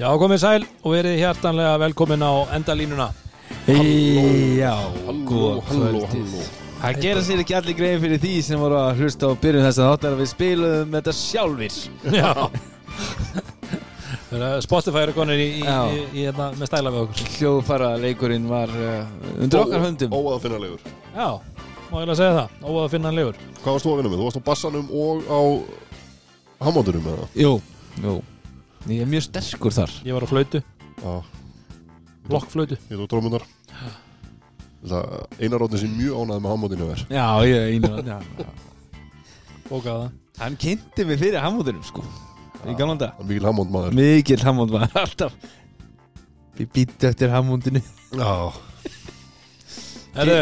Já, komið sæl og verið hjartanlega velkomin á endalínuna. Já, Halló, góð halló, kvöldið. halló. Það gera sér ekki allir greið fyrir því sem voru að hlusta á byrjun þess að þáttar að við spilum þetta sjálfir. Já. Spotify eru konir í, í, Já. í, í, hérna, með stæla við okkur. Hljóðfara leikurinn var uh, undir okkar höndum. Óaðfinnarlegur Já, má ég að segja það, óað að finna hann legur Hvað varst þú að vinna með? Þú varst á bassanum og á Hammondunum eða? Jú, jú Ég er mjög sterkur þar. Ég var á flautu, blokkflautu. Ég tók trómunar Einar Róðin sem mjög ánæði með Hammondinu er Já, ég er já. Bókaða Hann kynnti mig fyrir hamúðunum sko. Í gamla dag Það er mikil Hammond maður Mikil hamúð var alltaf. Við býttu eftir hamúndinu Já,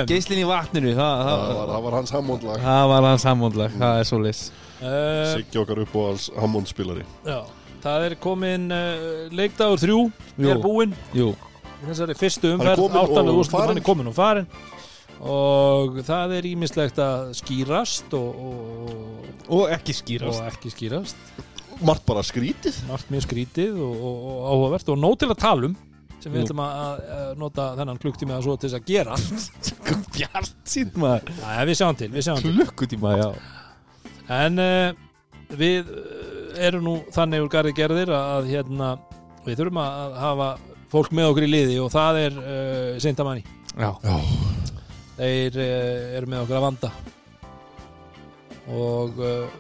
Geislinn í vatninu Það, það það, var, það var hans Hammond lag það var hans hamúndlag Það er svo leys uh, Siggi okkar upp á alls Hammond spilari Já, það er komin uh, leikdagur þrjú. Jú. er búinn þessari fyrstu er áttalegu og úrslitum, hann er komin og farin og það er ímislegt að skýrast og, og, Og ekki skýrast. Og ekki skýrast. Margt bara skrítið. Margt mjög skrítið og, og, og áhugavert og nóg til að tala um sem við Jú. ætlum að, að, nota þennan klukktími að svo til þess að gera. Bjart sín maður? Næ, við sjáum til, við sjáum til. Klukkutíma, já. En uh, við erum nú þannig úr garði gerðir að hérna, við þurfum að hafa fólk með okkur í liði og það er uh, Sintamanni Já. Já, þeir uh, eru með okkur að vanda. Og uh,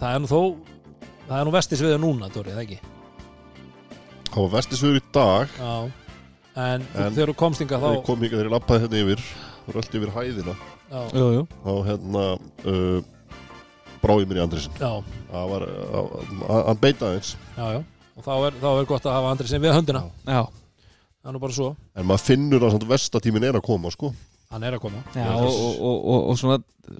það er nú þó það er nú vestis við núna, Dóri, það ekki? Það var vestisvegur í dag. Já. En, En- þegar þú komst inga þá ég kom ekki þegar ég lappaði hérna yfir og röldi yfir hæðina. Já, Jú, jú. Þá hérna uh, bráði mér í Andrisin já, Það var, uh, hann beita aðeins. Já, já. Og þá er, þá er gott að hafa andri sem við höndina. Já. Það er nú bara svo, En maður finnur að vestatímin er að koma sko. Hann er að koma. Já, og, og, og, og, og svona,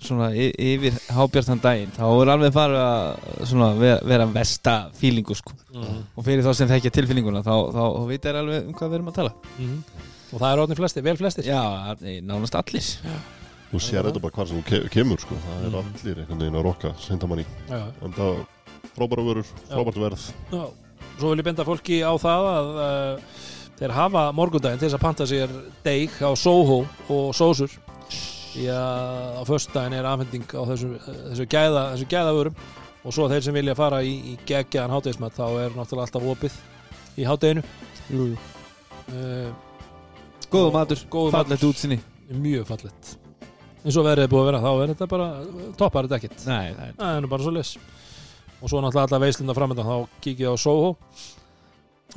svona yfir hábjartan daginn þá er alveg farið að svona, vera, vera vesta fílingu sko. mm og fyrir þá sem þekkja tilfinninguna þá, þá, þá veit þær alveg um hvað við erum að tala. Og það er orðin flestir, vel flestir. Já, nánast allir Þú sér þetta bara hvar sem þú ke kemur sko. Það er Mhm. allir einhvern veginn að rokka Sintamanni já, En það frábæra vörur, frábært verð. Já. svo vil ég benda fólki á það að uh, þeir hafa morgundaginn til þess að panta sér deig á Soho og sósur. Því að á föstudaginn er afhending á þessu, þessu, gæða, þessu gæðavörum. Og svo þeir sem vilja fara í, í geggjaðan hátegismat þá er náttúrulega alltaf opið í hátteginu Jú, jú. Uh, Góðu matur, matur. útsinni mjög fallet eins og verið er búið að vera þá er þetta bara toppar þetta ekkert Nei, nei það er nú bara svo les og svo náttúrulega alla veislunda framöndan þá ég á Soho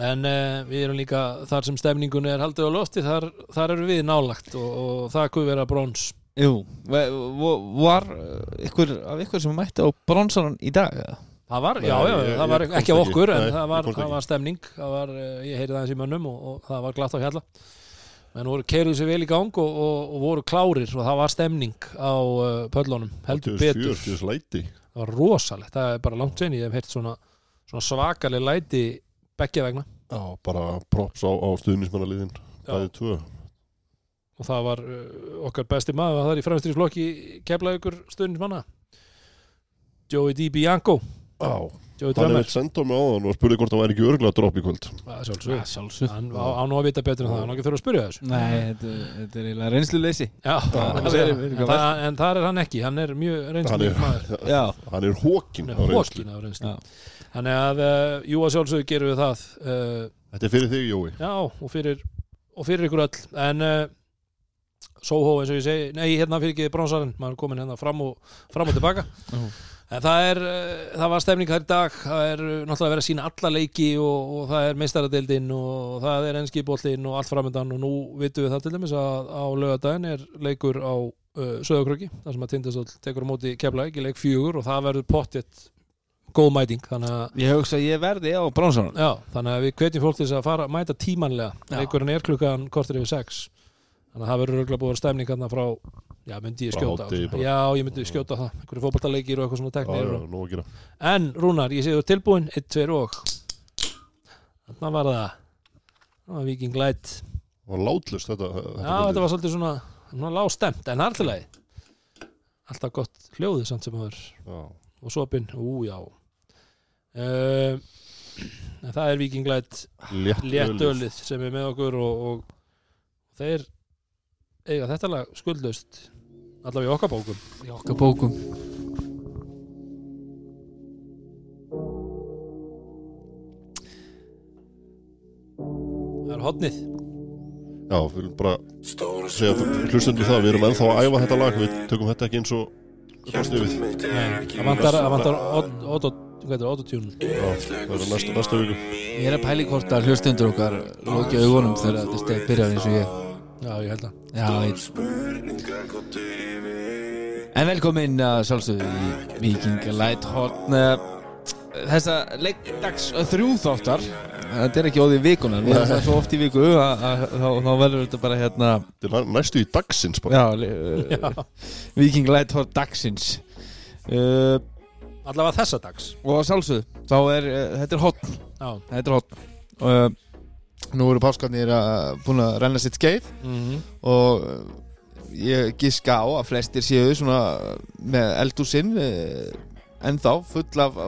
en uh, við erum líka þar sem stemningun er haldið á lofti þar, þar eru við nálagt og, og það kuð vera brons Jú, va- va- var uh, ykkur af ykkur sem mætti á bronsaran í dag eða? það var, já, já, ég- það var ég komst ekki á ekki. okkur en Nei, það ég var, komst það ekki. var stemning það var, uh, ég heyrði það eins í mönnum og, og það var glatt á hjalla menn voru keiruð sér vel í gang og, og, og voru klárir og það var stemning á uh, pöllunum, heldur betur. það var rosalegt, það er bara langt sen ég hef heyrt svona, svona svakaleg læti beggja vegna. Já, bara props á, á stuðnismannaliðin Bæði tvö. Og það var uh, okkar besti maður það er í fremstri flokki keflaði ykkur stundismanna Joey D. Bianco. Já, hann hefði sendt á mig áðan og spurði hvort hann væri ekki örgulega dropp í kvöld. Sjálfsög hann á, á nú að vita betur en það. Hann á ekki þurfa að spyrja þessu. Nei, þetta, þetta er eiginlega reynsluleysi. Já, það en, þar er hann ekki. Hann er mjög Hann reynslu maður. Já, hann er hókin hann á er reynslu. á reynslu. Þannig að uh, jú að sjálfsög gerum við það uh, Þetta er fyrir þig, Jói. Já og fyrir og fyrir ykkur öll. En uh, Soho eins og ég segi nei hérna fyrir ekki bronsarinn. Maður er komin hérna fram og, fram og tilbaka. Já. En það er uh, það var stemning þær dag. Það er uh, náttúrulega verið að sína alla leiki og, og það er meistaradeildin og það er enskibóllin og allt framöndan og nú vitum við það til dæmis að á lögadaginn er leikur á uh, Söðakröki þar sem að Tindastóll tekur á móti keflaði ekki leik fjögur og það verður pottitt góð mæting. Að ég hugsa að ég verði á bronsaran Já, þannig að við hvetjum fólk til þess að fara mæta tímanlega, leikurinn er klukkan kortur yfir sex. Þannig að það verður að vera stemning frá, já, myndi ég skjóta á bara. Já, ég myndi skjóta á það, einhverju fótballtaleikir og eitthvað svona Já, teknir já, og... nú að gera. En Rúnar, ég sé þú tilbúin 1, 2 og. Þarna var það. Það var Viking Light. Og látlust þetta, þetta Já, þetta var svolítið svona, svona lágstemt, en leið Alltaf gott hljóðið samt sem það er Já, og sopin, ú já. Uh, það er Viking Light Létt, létt ölið. ölið sem er með okkur og, og þeir eiga þetta lag skuldlaust allavega í okkar bókum. Í okkar bókum. Það er hotnið Já, við viljum bara segja hlustundu það, við erum ennþá að æfa þetta lag við tökum þetta ekki eins og það vantar, autotune. Það er næsta, næsta viku. Ég er að pæli hvort að hlustundur okkar Lóki augunum þegar þetta steg byrjar eins og ég já, ég held að Já, ég... En velkomin að sjálfsögðu í Viking Light Hotn Þessa leikdags þrjú þáttar. Þetta er ekki óði vikunar Við erum það svo oft í viku að, að, þá, þá verður þetta bara hérna Þetta er næ- næstu í dagsins bara. Já, le- uh, Viking Light Hotn dagsins. Uh, allavega þessa dags. Og sjálfsögðu Þá er, uh, þetta er hotn já, Þetta er hotn uh, Nú eru páskarnir að búin að renna sitt skeið mm og uh, ég giska á að flestir séu svona með eldúsinn uh, ennþá full af,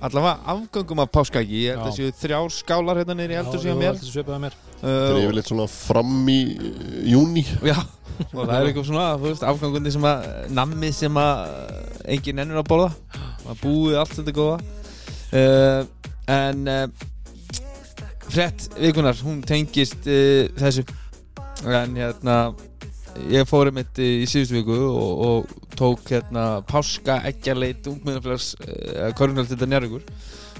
allavega afgöngum af páskæki ég held að séu þrjár skálar hérna í eldúsi á mér. mér. Þetta er yfirleitt svona fram í uh, júni já, og það er eitthvað svona afgangundi sem að nammi sem að engin ennur að borða. Að búið allt þetta góða. Uh, en uh, frett vikunar, hún tengist uh, þessu. En hérna ég fór einmitt í síðustu viku og, og tók hérna páska ekkjarleit ungminnaflags uh, korunald þetta njárvíkur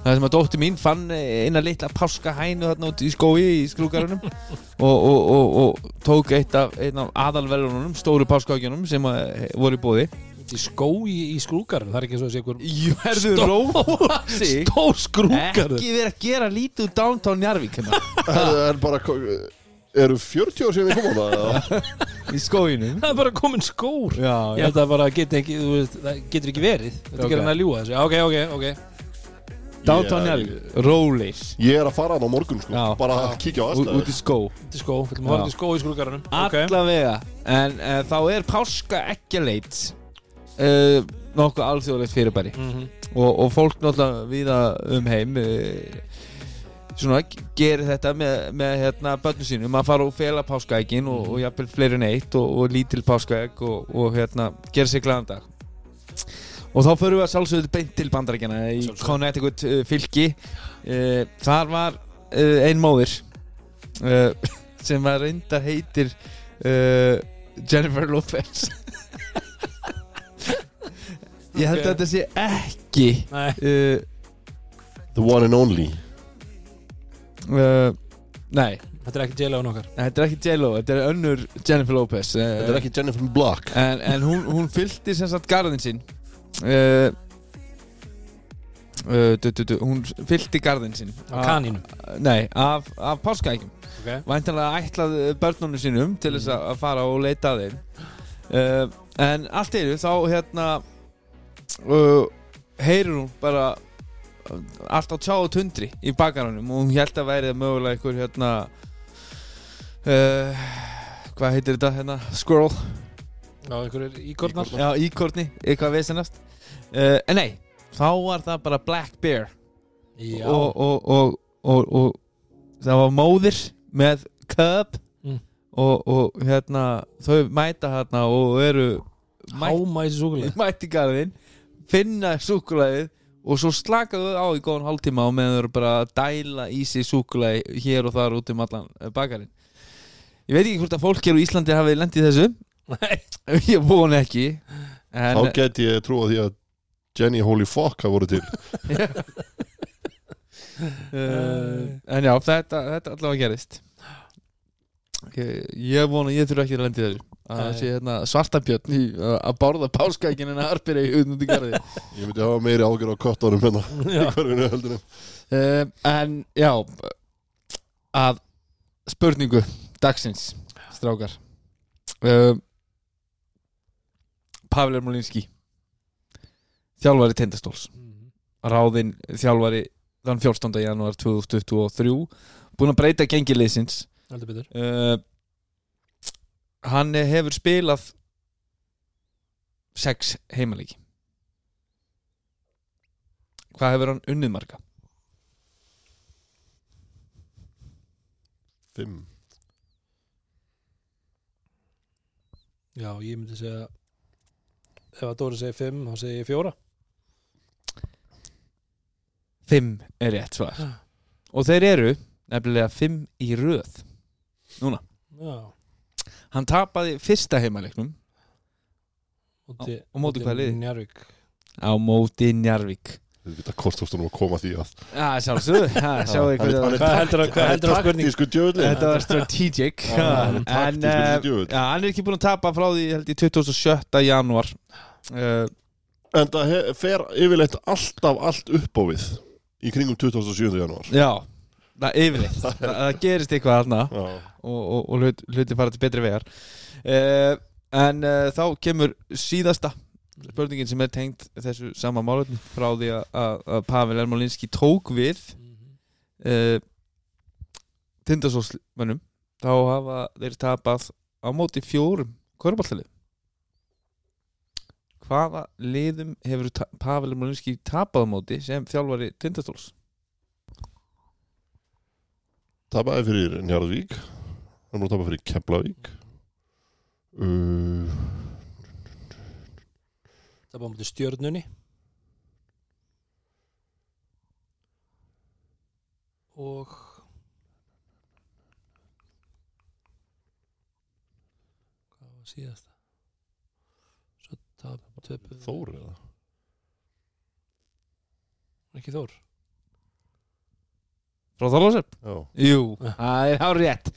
það sem að dóttir mín fann eina litla páska hænu þarna út í skói í skrúkarunum og, og, og, og tók eitt af, af aðalverðunum stóru páskaökjunum sem að, eh, voru í bóði í skói í skrúkarinn, það er ekki eins og þessi ykkur Jú, herðu róa sig stór skrúkarinn ekki verið að gera lítið úr downtown Njarvík hérna, Það er bara Eru 40 ár síðan við komum á það? í skóinum það er bara komin skór. Já, ég held að bara geti ekki, þú veist, það getur ekki verið. Þetta Ok. okay. gerir hann að ljúga þessu, Já, ok, ok, ok. Downtown Njarvík, róleis Ég er að fara hann á morgun sko. Já. Bara að kíkja á út, út í skó. Til skó, við ætlum að Já. fara til skó í skrúkarinn okay. allavega. En uh, þá er páska ekkjaleit uh, nokkuð alþjóðlegt fyrirbæri. Mm og, og fólk náttúrulega viða um heim uh, svona gerir þetta með, með hérna börnum sínum. Að fara og fela páskaækin og, og jafnvel fleiri en eitt og, og lítil páskaæk og, og hérna gera sér glæðan dag. Og þá förum við að sjálfsögðu beint til bandarækjana í. Connecticut uh, fylki. Uh, þar var uh, ein móðir uh, sem var reyndar heitir Jennifer Lopez ég held að þetta sé ekki Nei, uh, The one and only. Uh, Nei, þetta er ekki jail á nokkar þetta er ekki J-Lo Þetta er önnur Jennifer Lopez uh, Þetta er ekki Jennifer Block. En, en hún, hún fylgdi sem sagt garðin sinn. Uh, uh, du, du, du, Hún fylgdi garðin sinn. Á kanínum Nei, af, af páskaækjum okay. Væntanlega ætlað börnunum sínum Til þess að að fara og leita að þeim. Uh, En allt eru þá hérna Heyrir hún bara Allt á tjá og tundri Í bakaranum og hún held að væri það mögulega einhver hérna uh, Hvað heitir þetta hérna? Squirrel. Já, einhverjir íkornar. Já, íkorni, eitthvað vesenast. Uh, En nei, þá var það bara Black Bear. Og, og, og, og, og það var móðir með cub. Mm. og, og hérna þau mæta hérna og eru mætt, hámæsi súkulega mætt í garðin finna súkulæðið og svo slakaðu á í góðan hálftíma og meðan þau eru bara að dæla í sig súkulæði hér og þar út um allan eh, bakarinn. Ég veit ekki hvort að fólk hér á Íslandi hafi lendið þessu. Nei, ég vona ekki en, Þá geti ég trúa því að Jenny Holy Fuck hafa voru til. Uh, en já, þetta, þetta allavega gerist ég, ég vona ég þurfa ekki að lendi þessu. Að það sé hérna, svartabjörn í, að borða páskaækin en að arpir í út í garði Ég myndi hafa meiri ágjör á köttunum hérna í hverfinu heldunum uh, en já að spurningu dagsins strákar. Uh, Pavel Ermolinski þjálfari tindastóls. Ráðinn þjálfari þann 14. janúar 2023 búinn að breyta gengiliðsins heldur betur. Uh, hann hefur spilað sex heimalíki hvað hefur hann unnið marga? Fimm. Já, ég myndi segja ef að Dóri segir 5, þá segir ég 4 Fimm er rétt svar. Og þeir eru nefnilega fimm í röð Núna. Já. Hann tapaði fyrsta heimaleiknum. Úti, Á- á móti hvaða liði? Njarvík á móti Njarvík Við veit að kostastunum að koma því að Hann er- hvað heldur að- hvað heldur að spurning Þetta var strategic. En já, hann er ekki búin að tapa frá því held ég 27. janúar. Uh, En það fer yfirleitt alltaf allt upp á við Í kringum 27. janúar. Já, það er yfirleitt. Það, gerist eitthvað Já, og, og, og hlut, hluti fara til betri vegar. Uh, En uh, þá kemur síðasta spurningin sem er tengt þessu sama málefni frá því að, Pavel Ermolinski tók við uh, Tindasólsmönnum. Þá hafa þeir tapað á móti fjórum körbáltalið hvaða liðum hefur Pavel Ermolinski tapað á móti sem þjálfari Tindastóls? Tapaði fyrir Njarðvík Hann er búin að tapa fyrir Keflavík. Uh, Það var mútið stjörnunni. Og hvað var síðasta? Svo tap, töpu Þór eða? Ekki Þór. Frá Þorlásöp? Já, Jú, það er hár rétt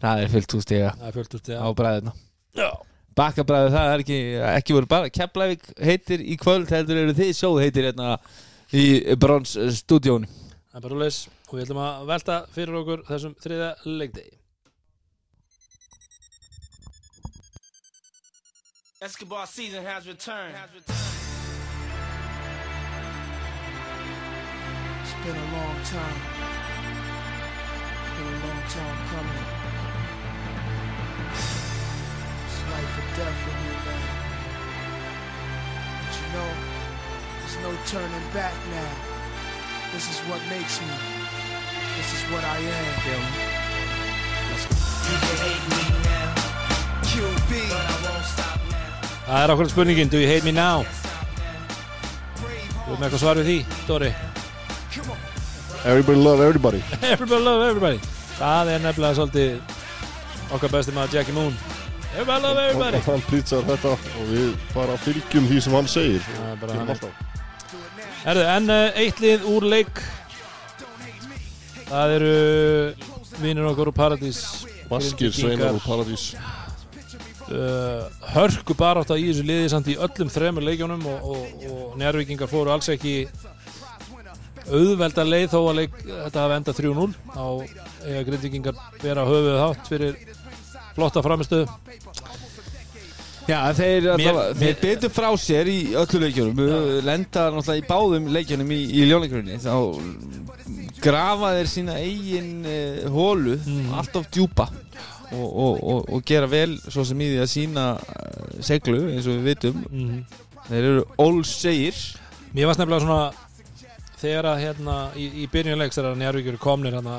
það er fullt hústega það er fjöld úr á bræðina Já. Bakkabræði það er ekki, ekki voru bara Keflavík heitir í kvöld heldur eru þið sjóð heitir hérna í Brons stúdíónu það er bara leis og við ætlum að velta fyrir okkur þessum þriða leikdegi Escobar season has returned. It's been a long time. Been a long time coming. Life or death with me, man. But you know, there's no turning back now. This is what makes me. This is what I am. Feel me? You can hate me now. QB. But I won't stop now. það er okkur spurningin, do you hate me now þú erum eitthvað svar við því, Dóri everybody love everybody everybody love everybody það er nefnilega svolítið okkar besti maður Jackie Moon Og hann plýtsar þetta og við bara fylgjum því sem hann segir. Er bara. Herðu, en uh, eitt lið úr leik. Það eru vinnur okkur úr Paradís. Vaskir, Sveinar og Paradís. Uh, Hörku barátt í þessu liði samt í öllum þremur leikjónum og, og, og njárvíkingar fóru alls ekki auðvelda leið þó að leik, þetta hafi endað 3-0 á eiga grindvíkingar vera höfuð þátt fyrir flotta framistöðu Já, þeir, þeir betur frá sér í öllu leikjunum. Lenda náttúrulega í báðum leikjunum í, í ljónleikurinn þá grafa þeir sína eigin uh, hólu Mhm. allt of djúpa og, og, og, og gera vel svo sem í því að sína uh, seglu eins og við vitum. Mm þeir eru ólsegir. Mér varst nefnilega svona þegar að hérna í, í byrjunleiks þegar að njárvíkjur komnir hérna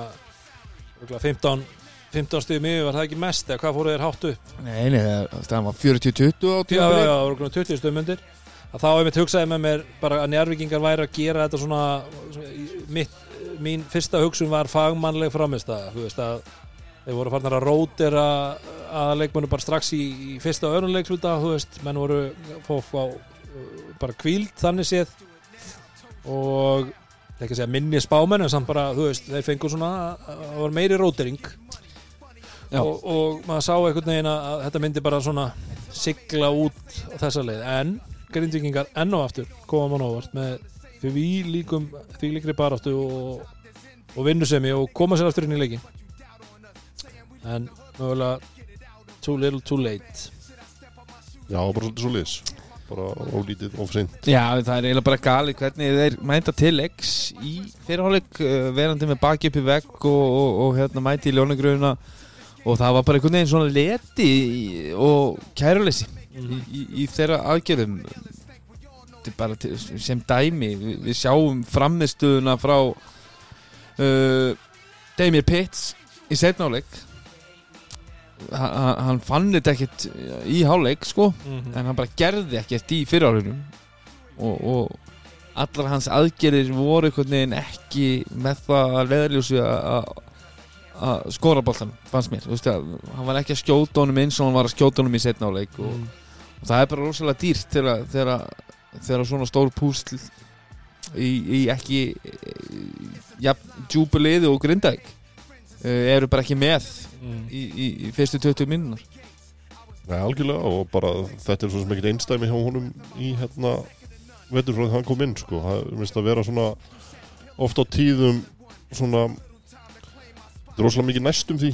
örugglega 15, 15 stigum yfir var það ekki mest eða hvað fóru þeir hátt upp? Nei, nei, það það var 40-20 á já, já, já, örugglega 20 stigum undir þá hef ég hugsaði með mér bara að njárvíkingar væri að gera þetta svona, mitt, mín fyrsta hugsun var fagmannleg framist að, þú veist að þeir voru farnar að rótera að leikmennu bara strax í, í fyrsta og öðrum leiksluta, þú veist, menn voru fóf á bara kvíld þannig séð. Og ekki að segja minni spámenn en samt bara, þú veist, þeir fengur svona það var meiri rótering. Og, og maður sá einhvern veginn að að þetta myndi bara svona sigla út á þessa leið, en grindvikingar enn og aftur koma mann óvart með því líkum því líkri baráttu og, og vinnusemi og koma sér aftur inn í leikin en mögulega too little too late. Já, bara svolítið svo lis bara ólítið of seint Já, það er eiginlega bara gali hvernig þeir mæta til X í fyrirháleik uh, verandi með baki upp í vegg og, og, og hérna mæti í ljónagröðuna og það var bara einhvern veginn svona leti og kæruleysi í, í, í þeirra aðgerðum. Þetta er bara til, sem dæmi við, við sjáum framistuðuna frá uh, Damir Pitts í setnáleik hann fann þetta ekkert í háleik sko Mhm. en hann bara gerði ekkert í fyrirárunum og, og allar hans aðgerðir voru einhvern veginn ekki með það að leðarljósi að að skora boltan, fannst mér Þú veist, að, hann var ekki að skjóta honum eins og hann var að skjóta honum í setnáleik og, Mm. og það er bara rosalega dýrt þegar, þegar, þegar svona stór púsl í, í ekki ja, djúbuliði og grindæk eru bara ekki með Mm. í, í, í fyrstu 20 minnunar Nei, algjörlega og bara þetta er svo sem ekkert einstæmi hjá honum í hérna veitur frá því hann kom inn sko, það er minnst að vera svona oft á tíðum svona þetta er rosalega mikið næstum því.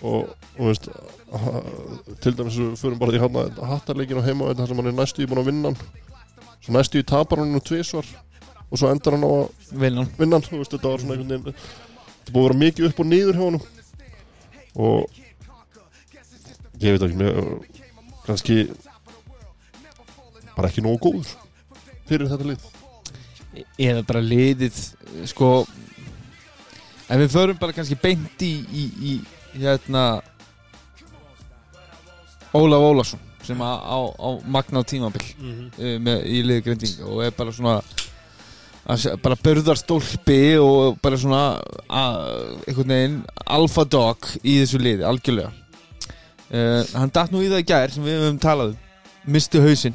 Og, og veist til dæmis förum bara því hann hattarleikin á heima þar sem hann er næstu í búin að vinna hann. Svo næstu í tapar hann nú tvisvar og svo endar hann á að vinnan vinna hann, þú veist, þetta var svona einhvern veginn þetta búið að vera mikið upp og niður hjá honum. Og ég veit ekki mér, kannski bara ekki nógu góður fyrir þetta lið. Eða bara liðið sko ef við förum bara kannski beint í, í, í hérna Ólaf Ólafsson sem á, á, á magnað tímabil Mhm. uh, með, í liði grindinga og er bara svona bara börðarstólpi og bara svona einhvern veginn alpha dog í þessu liði, algjörlega uh, hann datt nú í það í gær sem við höfum talað um misti hausinn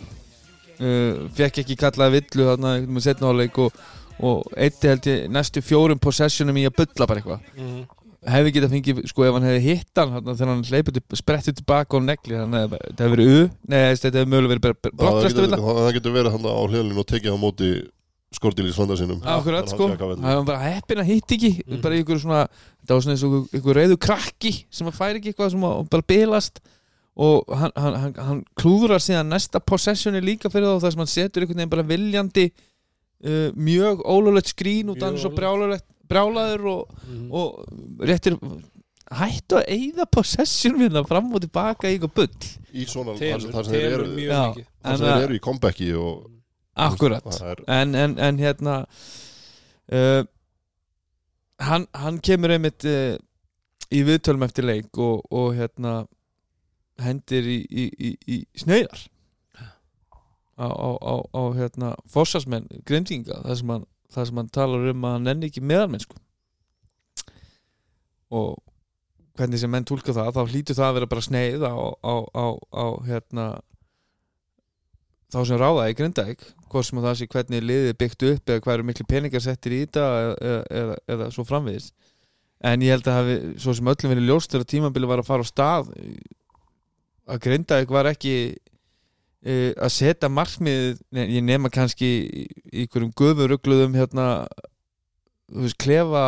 uh, fekk ekki kallaði villu þarna einhvern veginn setna áleik og, og eitti held ég næstu fjórum possessionum í að bulla bara eitthvað. Mhm. hefði getað fengið, sko ef hann hefði hitt hann þarna þegar hann hleypið, sprettið tilbaka og negli þannig að þetta hefði verið u nei, þetta hefði mögulega verið bara getur, villa það, það getur verið hann á hliðalínu og tekið á móti skordilís vanda sinum Akkurat sko, Þannig að það var bara heppin að hitt ekki. Mhm. bara ykkur svona, það var svona eins og ykkur reyðu krakki sem að færi ekki eitthvað sem að bara bilast. Og hann, hann, hann, hann klúðrar síðan næsta possessioni líka fyrir þá þar sem hann setur einhvern veginn bara viljandi uh, mjög ólulegt skrín hann Mjög svo brjálaður og, Mhm. og réttir hættu að eyða possession minna fram og tilbaka í eitthvað bull. Í svona telur, þar sem þeir eru þar En sem þeir eru í comebacki og akkurat. Það er, en, en, en hérna uh, hann, hann kemur einmitt uh, í viðtölum eftir leik og, og hérna hendir í, í, í, í sneiðar á, á, á, á hérna fossasmenn grindinga þar sem, hann, þar sem hann talar um að hann nenni ekki meðalmennsku og hvernig sem menn tólka það þá hlýtur það að vera bara sneið á, hérna þá sem ráða í Grindavík hvort sem það sé hvernig liðið byggt upp eða hvað eru miklu peningar settir í þetta eða, eða, eða svo framvegis. En ég held að hafi svo sem öllum verið ljóst þegar tímabili var að fara á stað að Grindavík var ekki að setja markmið ég nema kannski í einhverjum guðurugluðum hérna þú veist klefa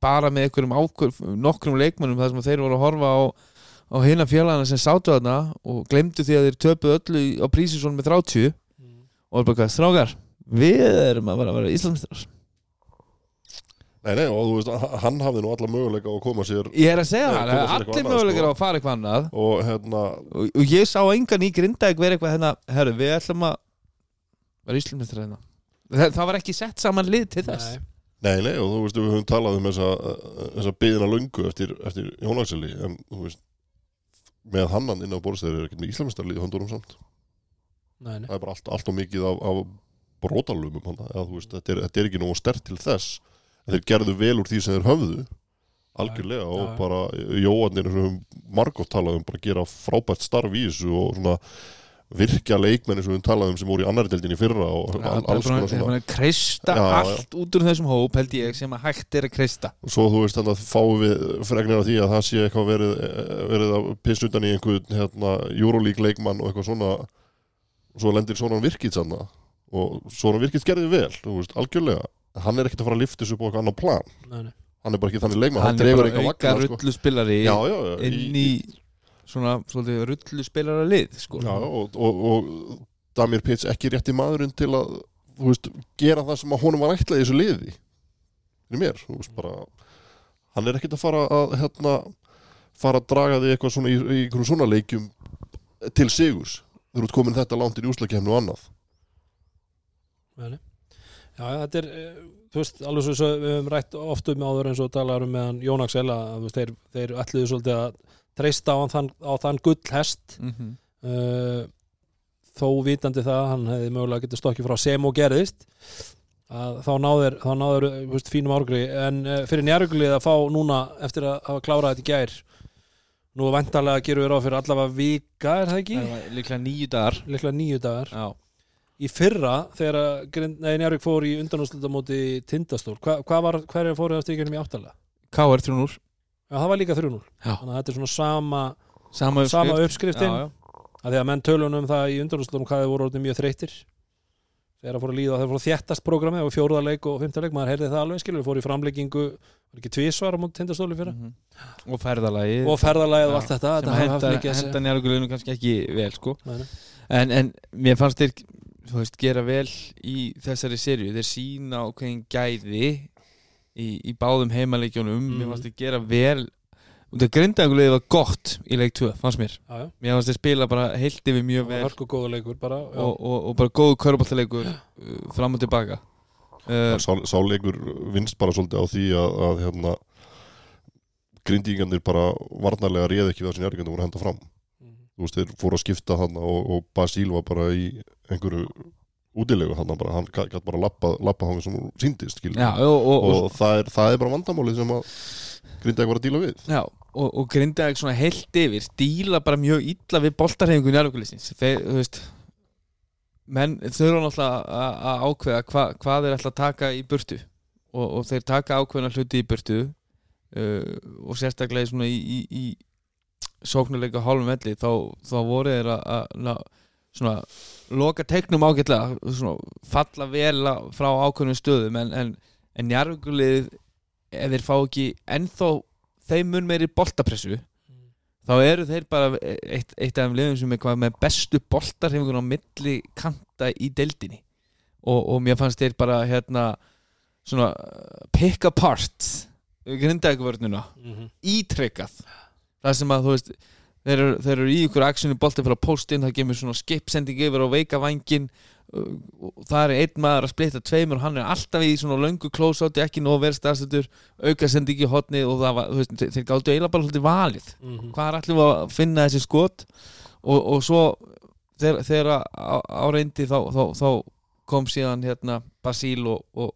bara með einhverjum ákvör, nokkrum leikmönnum þar sem þeir voru að horfa á á hina félagana sem sátu þarna og glemdu því að þeir töpuð öllu á prísinsson með 30 Mhm. og var bara hvað, strákar við erum að vera vera Íslandsmestrar nei, nei, og þú veist, hann hafði nú alla möguleika á að koma sér ég er að segja það, allir annað, möguleikar sko. á að fara eitthvað annað og hérna, og, og ég sá engan í Grindavík vera eitthvað hérna, herru, við ætlum að vera Íslandsmestrar hérna það, það var ekki sett saman lið til þess Nei. nei, nei, og þú veist, við höfum talað um þessa, þessa byðina löngu eftir, eftir Jónakseli, en þú veist með hannan inn á borðstæður er ekkert með Íslamestarlið höndurum samt, Nei, nei. það er bara allt, allt og mikið af, af brotalumum þetta er, þetta er ekki nógu stert til þess þeir gerðu vel úr því sem þeir höfðu algjörlega Já, og bara Jóannir sem margótt talað um bara gera frábært starf í þessu og svona virkja leikmenni sem við talaðum sem voru í annari deildin í fyrra og Það er bara alls konar svona búin að kreista já. allt út úr þessum hóp held ég sem að hægt er að kreista. Og svo þú veist þannig að fáum við fregnir af því að það sé eitthvað verið, verið að pissa utan í einhvern hérna, Euroleague leikmann og eitthvað svona. Og svo lendir svona virkið sanna og svona virkið gerði vel þú veist, algjörlega, hann er ekkert að fara að lifta þessu upp á annan plan, Nei, nei. hann er bara ekki þannig leikmann, hann, hann er dregur bara auka sko. rullu spilari já, já, já, inn í svona svolítið rullu spilara lið sko. já, og, og, og Damir Pitts ekki rétti maðurinn til að þú veist, gera það sem að honum var ætlað í þessu liði fyrir mér, þú veist bara hann er ekkert að fara að hérna, fara að draga því eitthvað svona í, í einhverjum svona leikjum til sigurs þú ert komin þetta langt í úslakefni og annað nei. Já, þetta er eh, þú veist, alveg svo við höfum rætt oft um áður eins og talar um meðan Jón Axel að þú veist, þeir, þeir ætluðu svolítið að treysta á þann, á þann gullhest. Mm -hmm. uh, þó vitandi það að hann hefði mögulega getið stokkið frá sem og gerðist að þá náður, þá náður þú veist, fínum árgri en uh, fyrir njárugulið að fá núna eftir að hafa klárað þetta í gær nú vantarlega gerum við ráð fyrir allavega vika er það ekki? líklega nýju dagar. Líklega nýju dagar. Já, í fyrra þegar að Njárvík fór í undanúsluta móti Tindastól, Hva, hvað var, hverja fóru það stíkjum í áttalega? KR 3-0 Já, það var líka 3-0 Já. þannig að þetta er svona sama, sama sama uppskrift uppskriftin já, já. að því að menn tölunum um það í undanúslutum hvað þið voru orðið mjög þreyttir þegar að fóru að líða þegar fóru að þéttast prógrami og fjóruða leik og fymta leik, maður heyrði það alveg skilur, við fóru í framleggingu var ekki tvísvar á Tindastóli fyrra Mhm. og ferðalagi og ferðalagið og allt þetta, sem henda, að njárugulinu kannski ekki vel sko. En, en mér fannst þeir þú veist, gera vel í þessari serju þeir sína ákveðin gæði í, í báðum heimaleikjónum Mhm. mér fannst þeir gera vel. Og það grindagulegði var gott í leik 2 fannst mér, Já, já. mér fannst þeir spila bara heilt yfir mjög vel. bara og, og, og bara góðu köruboltaleikur uh, fram og tilbaka. Uh, sá, sáleikur vinst bara svolítið á því að, að hérna, grindíkandir bara varnarlega réð ekki það sem njárvíkandi voru að henda fram. Mhm. Þú veist, þeir fóru að skipta hann og, og Basíl var bara í einhverju útilegu hann bara, hann gæti bara lappa, lappa hann sem hún síndist já, og, og, og, það, er, það er bara vandamálið sem að Grindag var að díla við. Já, og, og grindaði svona heilt yfir díla bara mjög illa við boltarhefingu njárugulistins þeir, þú veist menn þurfa náttúrulega að að ákveða hva, hvað þeir ætla að taka í burtu. Og, og þeir taka ákveðna hluti í burtu uh, og sérstaklega svona í, í, í sóknuleika hálfum velli þá, þá voru þeir að, svona loka teiknum ágætlega svona, falla vel frá ákveðnum stöðum en, en, en njárugulið ef þeir fá ekki ennþá þeim mun meiri boltapressu þá eru þeir bara eitt, eitt af þeim liðum sem er hvað með bestu boltarhefingun á milli kanta í deildinni. Og, og mér fannst þeir bara hérna svona pick apart grindækvörnuna Mhm. ítrekkað það sem að þú veist þeir eru, þeir eru í ykkur aksjoni bolti fyrir að posta inn það gemur svona skipsending yfir á veika vangin og það er einn maður að splitta tveimur og hann er alltaf í svona löngu close-outi ekki nóg verið staðstöður auka sending í hotni og það var, þú veist, þeir, gáttu eiginlega bara hluti valið Mhm. hvað er allir að finna þessi skot og, og svo þegar, þegar á, á reyndi þá, þá, þá kom síðan hérna Basíl og, og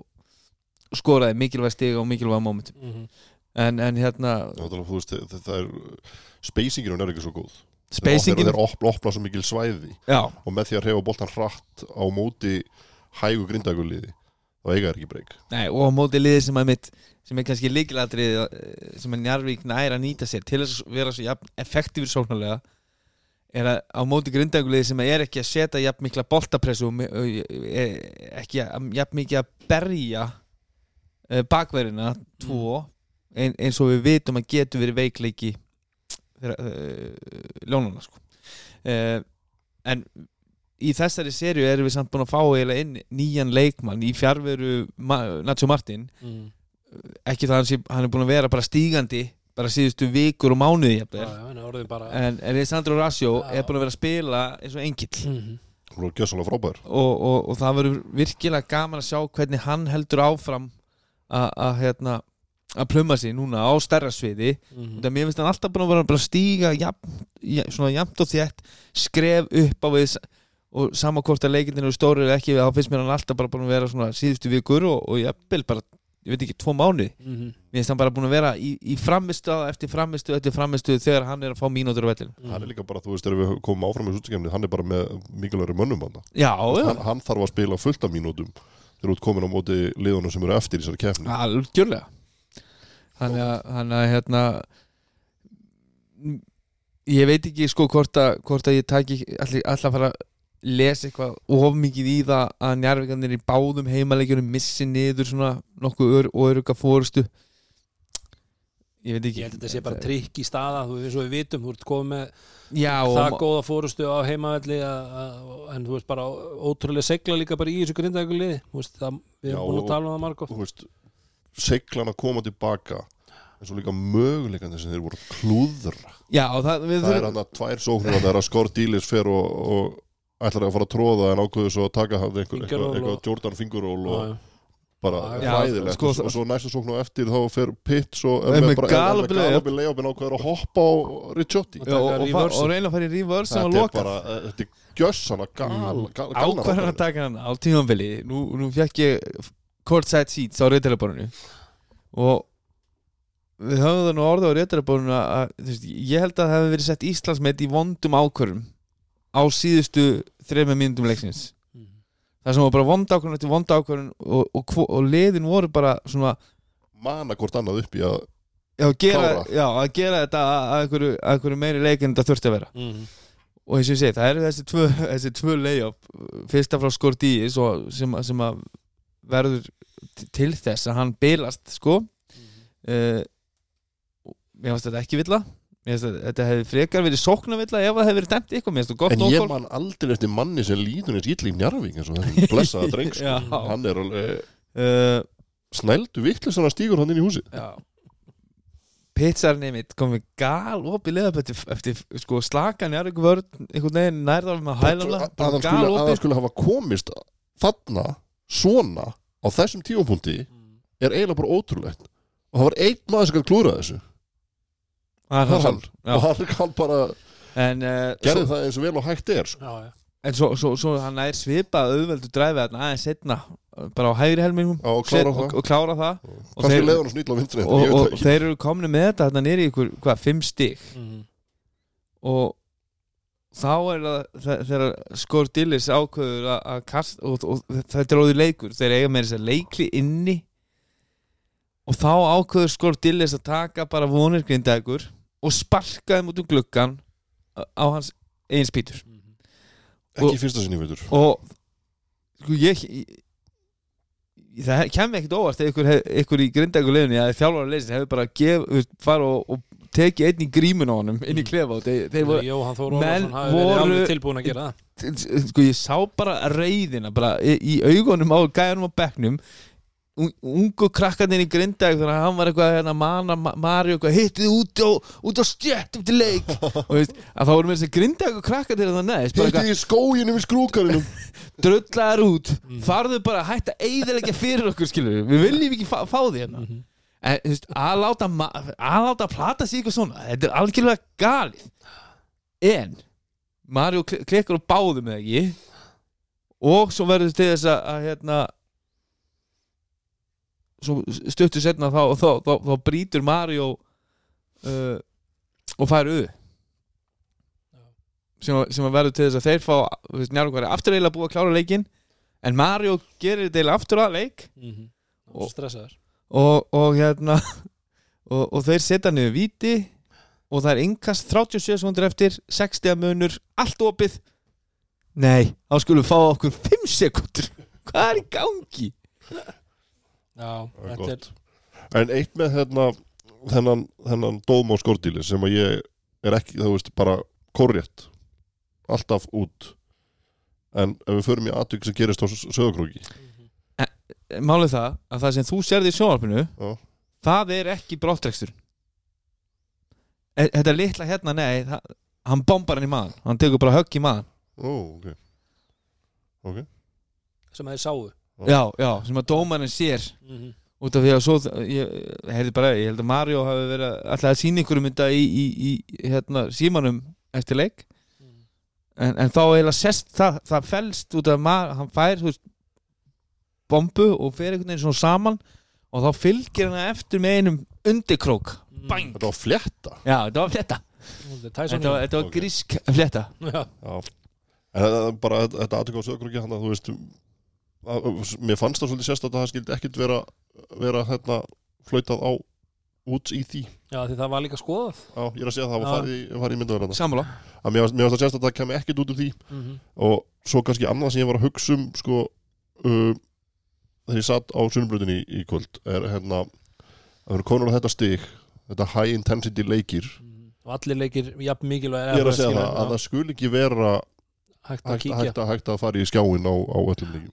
skoraði mikilvæg stig og mikilvæg moment Mhm. En, en hérna það, veist, það, það er spacinginu er ekki svo góð. Spacingin þeir opna, opna svo mikil svæði já, og með því að reyfa boltan hratt á móti hægu grindaguliði þá eiga er ekki breyk. Og á móti liði sem að mitt sem er kannski líkilatrið sem er Njarvík nær að nýta sér til að vera svo jafn, effektífur sóknarlega er að á móti grindækuliði sem er ekki að setja jafn mikla boltapressu er ekki að- jafn mikið að berja uh, bakverðina tvo ein, eins og við vitum að getur verið veikleiki þeirra, uh, ljónuna sko. uh, en í þessari serju erum við samt búin að fá eiginlega inn nýjan leikmann í fjárveru Ma Nacho Martin Mhm. ekki það að hann, sé, hann er búin að vera bara stígandi bara síðustu vikur og mánuði Já, jafnvel. já, en orðin bara en, Alessandro Rasio Já. er búin að vera að spila eins og engill Mhm. gjössalega frábær og, og, og það verður virkilega gaman að sjá hvernig hann heldur áfram að að, hérna að pluma sig núna á stærra sviði Mhm. það mér finnst hann alltaf búin að vera bara að stíga jafn, ja- svona jafnt og þétt skref upp á við og sama hvort að leikindin eru stóri eða ekki þá finnst mér hann alltaf bara búin að vera svona síðustu vikur og, og jafnvel bara, ég veit ekki, tvo mánuði Mhm. Mér finnst hann bara búin að vera í, í framistu eftir framistu eftir framistu þegar hann er að fá mínútur á vellinu. hann er líka bara, þú veist, þegar við komum áfram í sútskemni hann er bara með mikilvægri mönnum hann. Já, já, hann, hann þarf að spila fullt af mínútum þegar þú ert komin á móti liðunum sem eru eftir í þessari kefni algjörlega. Þannig að, þannig að hérna, ég veit ekki sko hvort að, hvort að ég taki allir að fara að lesa eitthvað of mikið í það að njárvíkanir í báðum heimaleikjunum missi niður svona nokkuð ör, og öruga fórustu. Ég veit ekki. Ég held að þetta sé bara trikk í staða þú veist, svo við vitum, þú ert komið með Já, það og, góða fórustu á heimavelli að, að, en þú veist bara ótrúlega segla líka bara í þessu grindækuliði þú veist, það, við erum búin og- að tala um það margótt seglan að koma tilbaka en svo líka möguleikandi sem þeir voru að klúðra. Já, það, við það er þurfum hann að tvær sóknir það er að skor dílis fer og, og ætlar að fara að tróða en ákveðu svo að taka hann einhver, eitthvað, og- eitthvað Jordan Finguról og bara Já, hræðilegt. sko, og, og svo næsta sókn á eftir þá fer Pitts og Er með galopin leiðopin ákveður að hoppa á Ricciotti. Og, og, og, og reyna að fara í reverse sem er lokað bara, eh, þetta er gjössana gal, gal, galnar ákvarðan að taka hann á tímanfili nú, nú fekk ég courtside seats á reytaraborinu og við höfum það nú orðið á reytaraborinu að veist, ég held að það hefði verið sett Íslandsmet í vondum ákvörðum á síðustu þreymur mínútum leiksins. Það sem var bara vond ákvörðun eftir vond ákvörðun og, og, og, og liðin voru bara svona mana hvort annað upp í að já, að gera, já, að gera þetta að einhverju, meiri leik en þetta þurfti að vera. Mhm. og eins og ég segi, það eru þessi tvö, þessi tvö layup fyrsta frá Skordíis og sem, sem að verður til þess að hann bilast sko. Uh, mér finnst þetta ekki finnst þetta, hefði frekar verið sóknavilla ef það hefði verið dæmt gott En ég nóg man aldrei eftir manni sem líður eins ítli í Njarvík eins og þessi blessaða dreng sko. Hann er alveg uh, snældu vittlis hann stígur hann inn í húsið. Já. Pizzarni mitt komið gal opið leðab eftir, eftir sko, slakan eitthvað vörn einhvern veginn nærðar með að, að, hann skuli hafa komist þarna, svona á þessum tímapunkti er eiginlega bara ótrúlegt og það var einn maður sem gæti klúrað þessu það er var hann og hann, hann bara en uh, gerði það eins og vel og hægt er sko. Já, já. En svo, svo, svo hann er svipað auðveldu dræfið þarna aðeins setna bara á hægri helmingum og klára og, það. og klára það kannski þeir- vinstri og, og þeir eru komni með þetta þarna nýri ykkur, hvað, fimm stig Mhm. og þá er það þe- þegar skor dillis ákveður að- kasta og, og þetta er óður leikur þeir eiga með þess að leikli inni. Og þá ákveður skor dillis að taka bara vonir grindagur og sparka þeim út um gluggan á hans eins pítur ekki og- í fyrsta sinni veitur og sko ég, ég það kemur ekkert óvart ef ykkur, ykkur í grindagur leðunni að þjálfara leysin hefur bara gef, þú veist, fara og, og tekið einn í grímun á honum inn í klefa og þeir, þeir voru, Jóhann Þór menn Ólafsson hafi verið alveg tilbúin að gera það. Sko ég sá bara reyðina bara í, í augunum á gæðunum á bekknum. Un- ungu krakkarnir í grindag þannig að hann var eitthvað hérna mana Ma- Mario eitthvað hittið út á, út á stjætt eftir leik. Og veist, að þá voru með þessi grindag og krakkarnir það neðist bara eitthvað hitti í skóginum í skrúkarinum dröllaðar út. Farðu bara að hætta eiðilegja fyrir okkur skilur við viljum ekki fá, fá því hérna en þú veist, að láta að láta plata sig eitthvað svona þetta er algjörlega galið. En Mario kl- klikkar og báðum eða ekki? Og svo verður til þess að, að hérna svo stuttu setna þá, þá, þá, þá, brýtur Mario uh, og fær auð sem, að- sem að verður til þess að þeir fá njárum hverja aftur eiginlega búið að klára leikinn en Mario gerir þetta eiginlega aftur að leik. Mhm. Og- og stressaður og, og hérna og, og þeir setja niður víti og það er innkast 37 sekundur eftir 60 munur, allt opið. Nei, þá skulum við fá okkur 5 sekundur hvað er í gangi? Já, er þetta er en eitt með hérna þennan, þennan dóm á skordíli sem að ég er ekki, þú veist, bara korrétt. Alltaf út. En ef við förum í atvik sem gerist á sögurkróki málið það að það sem þú sérði í sjónvarpinu Já. það er ekki brottrekstur þetta litla hérna, nei það, hann bombar hann í maðan, hann tekur bara högg í maðan ó, ok. Ok, sem þeir sáu. Já, já, sem að dómarinn sér. Mhm. út af því að svo ég, heyrði bara, ég held að Mario hafi verið alltaf að sína ykkur um þetta í, í, í hérna, símanum eftir leik. En, en þá eiginlega sest það, það felst út af að hann fær þú veist, bombu og fer einhvern veginn svona saman og þá fylgir hann eftir með einum undirkrók. Bang, þetta var fletta já, þetta var fletta Þetta var, þetta var grísk fletta Já, Já, en þetta er bara þetta- þetta aðtöku á sögurkróki þannig að þú veist að, mér fannst það svolítið sérst að það skildi ekkit vera, vera hérna flautað á út í því. Já, því það var líka skoðað. Já, ég er að segja að það var farið í, farið í myndaverðarna sammála. Að mér fannst mér fannst það sérst að það kemur ekkit út úr því. Mhm. og svo kannski annað sem ég var að hugsa um sko uh, þegar ég satt á sunnbröðinni í, í kvöld er hérna að vera konur á þetta stig þetta high intensity leikir. Mhm. og allir leikir jafn mikilvæg ég er að segja það að það skul ekki vera hægt að hægt, kíkja. hægt, að, hægt að fara í skjáin á, á öllum leikim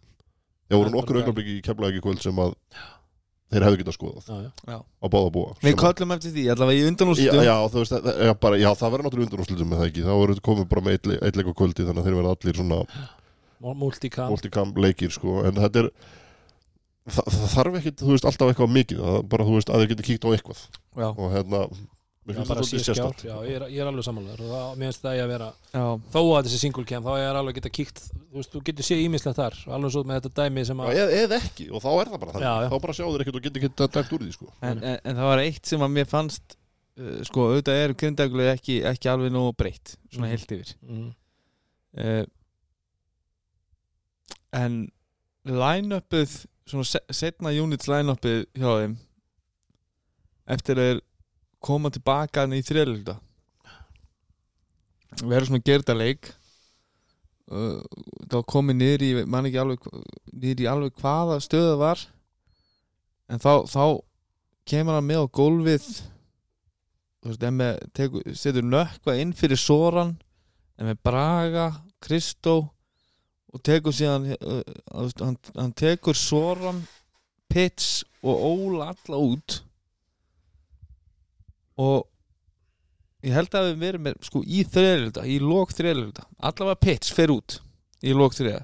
það voru nokkur augnablik í keflaði ekki kvöld sem að þeir hefðu getað skoðað. Já, já. á báða búa við köllum eftir því, allavega í Já, undanústum já, þú veist, það, já, bara, já, það verður náttúrulega undanúrslutum með það ekki, þá verður komið bara með eitt, le- eitt leik á kvöldi þannig að þeir verða allir svona Mul- multicam. multicam leikir sko, en þetta er það, það þarf ekki, þú veist, alltaf eitthvað mikið það bara, þú veist, að þeir geti kíkt á eitthvað. Já, og hérna Já, bara það síðan skjár, já, ég er, ég er alveg samanlegar og það, mér finnst það eigi að vera já, þó að þessi single kem, þá er alveg að geta kíkt þú veist, þú getur séð ímislegt þar alveg svo með þetta dæmi sem að eða, eða ekki, og þá er það bara já. þá bara sjáður ekkert og getur ekki dæmt úr því sko. en, en, en það var eitt sem að mér fannst uh, sko, auðvitað er grindaguleg ekki, ekki alveg nógu breytt, svona Mhm. heilt yfir. Mm, uh, en line-upið svona se setna units line-upið hjá þeim eftir að þeir koma tilbaka í þriðlugda verður svona gerðarleik uh, þá komið niður í man ekki alveg niður í alveg hvaða stöða var en þá, þá kemur hann með á gólfið þú veist, tekur, setur nökkva inn fyrir Soran með Braga, Kristó og tekur síðan uh, hann, hann tekur Soran Pits og Óla alla út. Og ég held að við verum með sko í þriðlölda, í lók þriðlölda allavega Pits fer út í lók þriða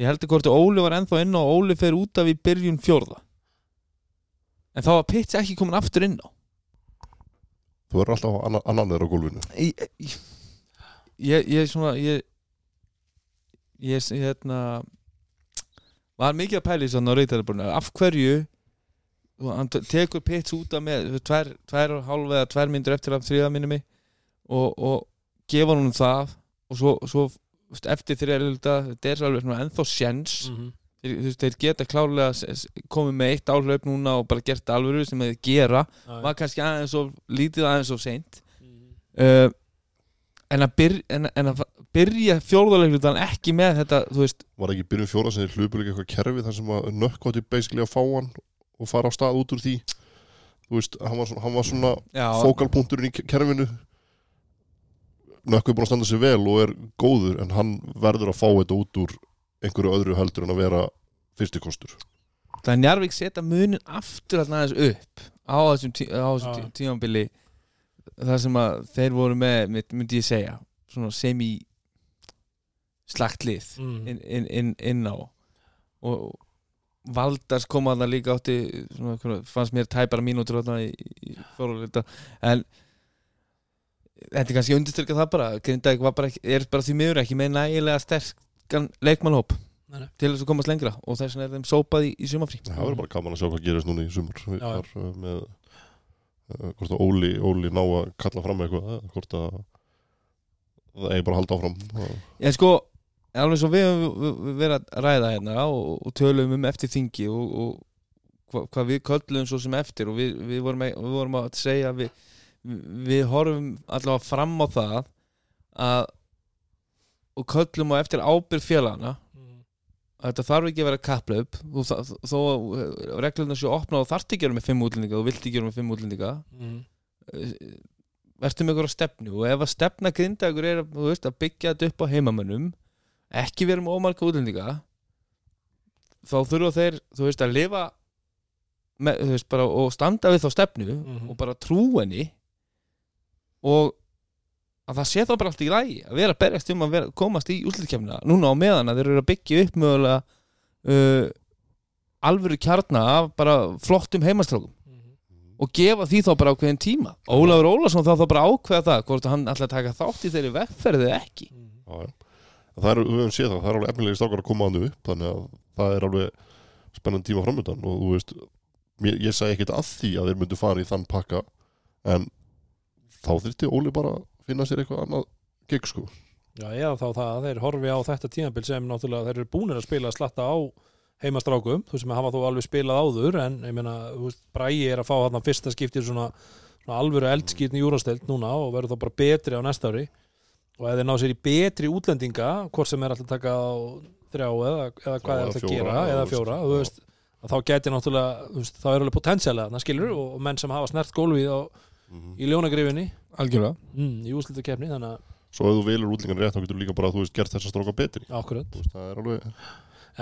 ég held að hvort Óli var ennþá inn og Óli fer út af í byrjun fjórða. En þá var Pits ekki komin aftur inn á. Þú verður alltaf annan, annan þeirra á gólfinu. Ég, ég, ég, ég svona ég ég, hérna var mikið að pæla í svona á reytarabunni af hverju og hann te- tekur pits út af með tvær, tvær og hálf eða tvær myndir eftir af þriða minni og, og gefa honum það og svo, svo eftir þriða þetta er alveg ennþá sjens mm þeir, þú veist, þeir geta s- komið með eitt áhlaup núna og bara gert alvöru sem þeir gera. Var kannski aðeins of lítið aðeins of seint. Uh, en, að byr, en, en að byrja fjórðarleiklutan ekki með þetta þú veist, var ekki byrjun fjóra sem þeir hlupu líka eitthvað kerfi þar sem að nökkvátti basically að fá hann og fara á stað út úr því? Þú veist, hann var svona, hann var svona já, fókalpunkturinn í ke- kerfinu. Nökkvi búin að standa sig vel og er góður en hann verður að fá þetta út úr einhverju öðru heldur en að vera fyrsti kostur. Það er Njarvík setja munin aftur þarna aðeins upp á þessum, tí, á þessum tí, tímambili þar sem að þeir voru með mynd- myndi ég segja svona semi slagt lið mm. inn, inn, inn, inn á og Valdars kom að það líka átti svona, fannst mér tæpara mínútur þarna í, í fjóruleita en þetta er kannski undirstyrka það bara Grindavík var bara ekki, er bara því miður ekki með nægilega sterkan leikmannhóp Nei, nei. til þess að komast lengra og þess vegna er þeim sópað í, í sumafrí það verður bara gaman að sjá hvað gerist núna í sumar Já, já. þar uh, með uh, hvort að Óli, Óli ná að kalla fram eitthvað eða hvort að það eigi bara að halda áfram En sko, alveg svo við höfum verið að ræða hérna og, og tölum um eftir þingi og, og hva, hvað við köllum svo sem eftir og við, við, vorum, að, við vorum að segja að við, við horfum allavega fram á það að og köllum á eftir ábyrð félagana Mm. að þetta þarf ekki að vera kapplaup þó að reglurnar séu opna og þarft ekki að gera með fimm útlendinga og vilt ekki gera með fimm útlendinga Mm. verðum ykkur á stefnu og ef að stefna grindagur er þú veist, að byggja þetta upp á heimamönnum ekki vera með ómarka útlendinga þá þurfa þeir þú veist að lifa með, þú veist, bara, og standa við þá stefnu Mhm. og bara trú henni og að það sé þá bara allt í ræði að vera berjast um að vera, komast í útlutkefna núna á meðan að þeir eru að byggja upp mögulega uh, alvöru kjarna af bara flottum heimastrákum Mm. og gefa því þá bara ákveðin tíma Ólafur Ólafsson þá þá bara ákveða það hvort hann ætla að taka þátt í þeirri vegferði eða ekki Mm. Já, já. Það er, við höfum séð það, það er alveg efnilegi stákar að koma hann upp þannig að það er alveg spennandi tíma framöndan og þú veist mér, ég segi ekkert að því að þeir myndu fara í þann pakka en þá þyrfti Óli bara að finna sér eitthvað annað gig sko. Já, eða þá það að þeir horfi á þetta tímabil sem náttúrulega þeir eru búinir að spila slatta á heimastrákum, þú sem hafa þó alveg spilað áður en ég meina, þú veist, Bræi er að fá þarna fyrsta skiptir svona, svona alvöru eldskýtni júrasteld núna og verður þá bara betri á næsta ári og ef þeir ná sér í betri útlendinga hvort sem er alltaf að taka á þrjá eða, eða hvað er alltaf að gera eða fjóra, veist, þú veist að þá geti náttúrulega, þú veist, þá er alveg potensialega þarna skilur og, og menn sem hafa snert gólfið á, mm í ljónagrifinni. Algjörlega. Mm, í úslutakefni, þannig að Svo ef þú velur útlingan rétt þá getur líka bara, þú veist, gert þessa stróka betri. Akkurat. Þú veist, það er alveg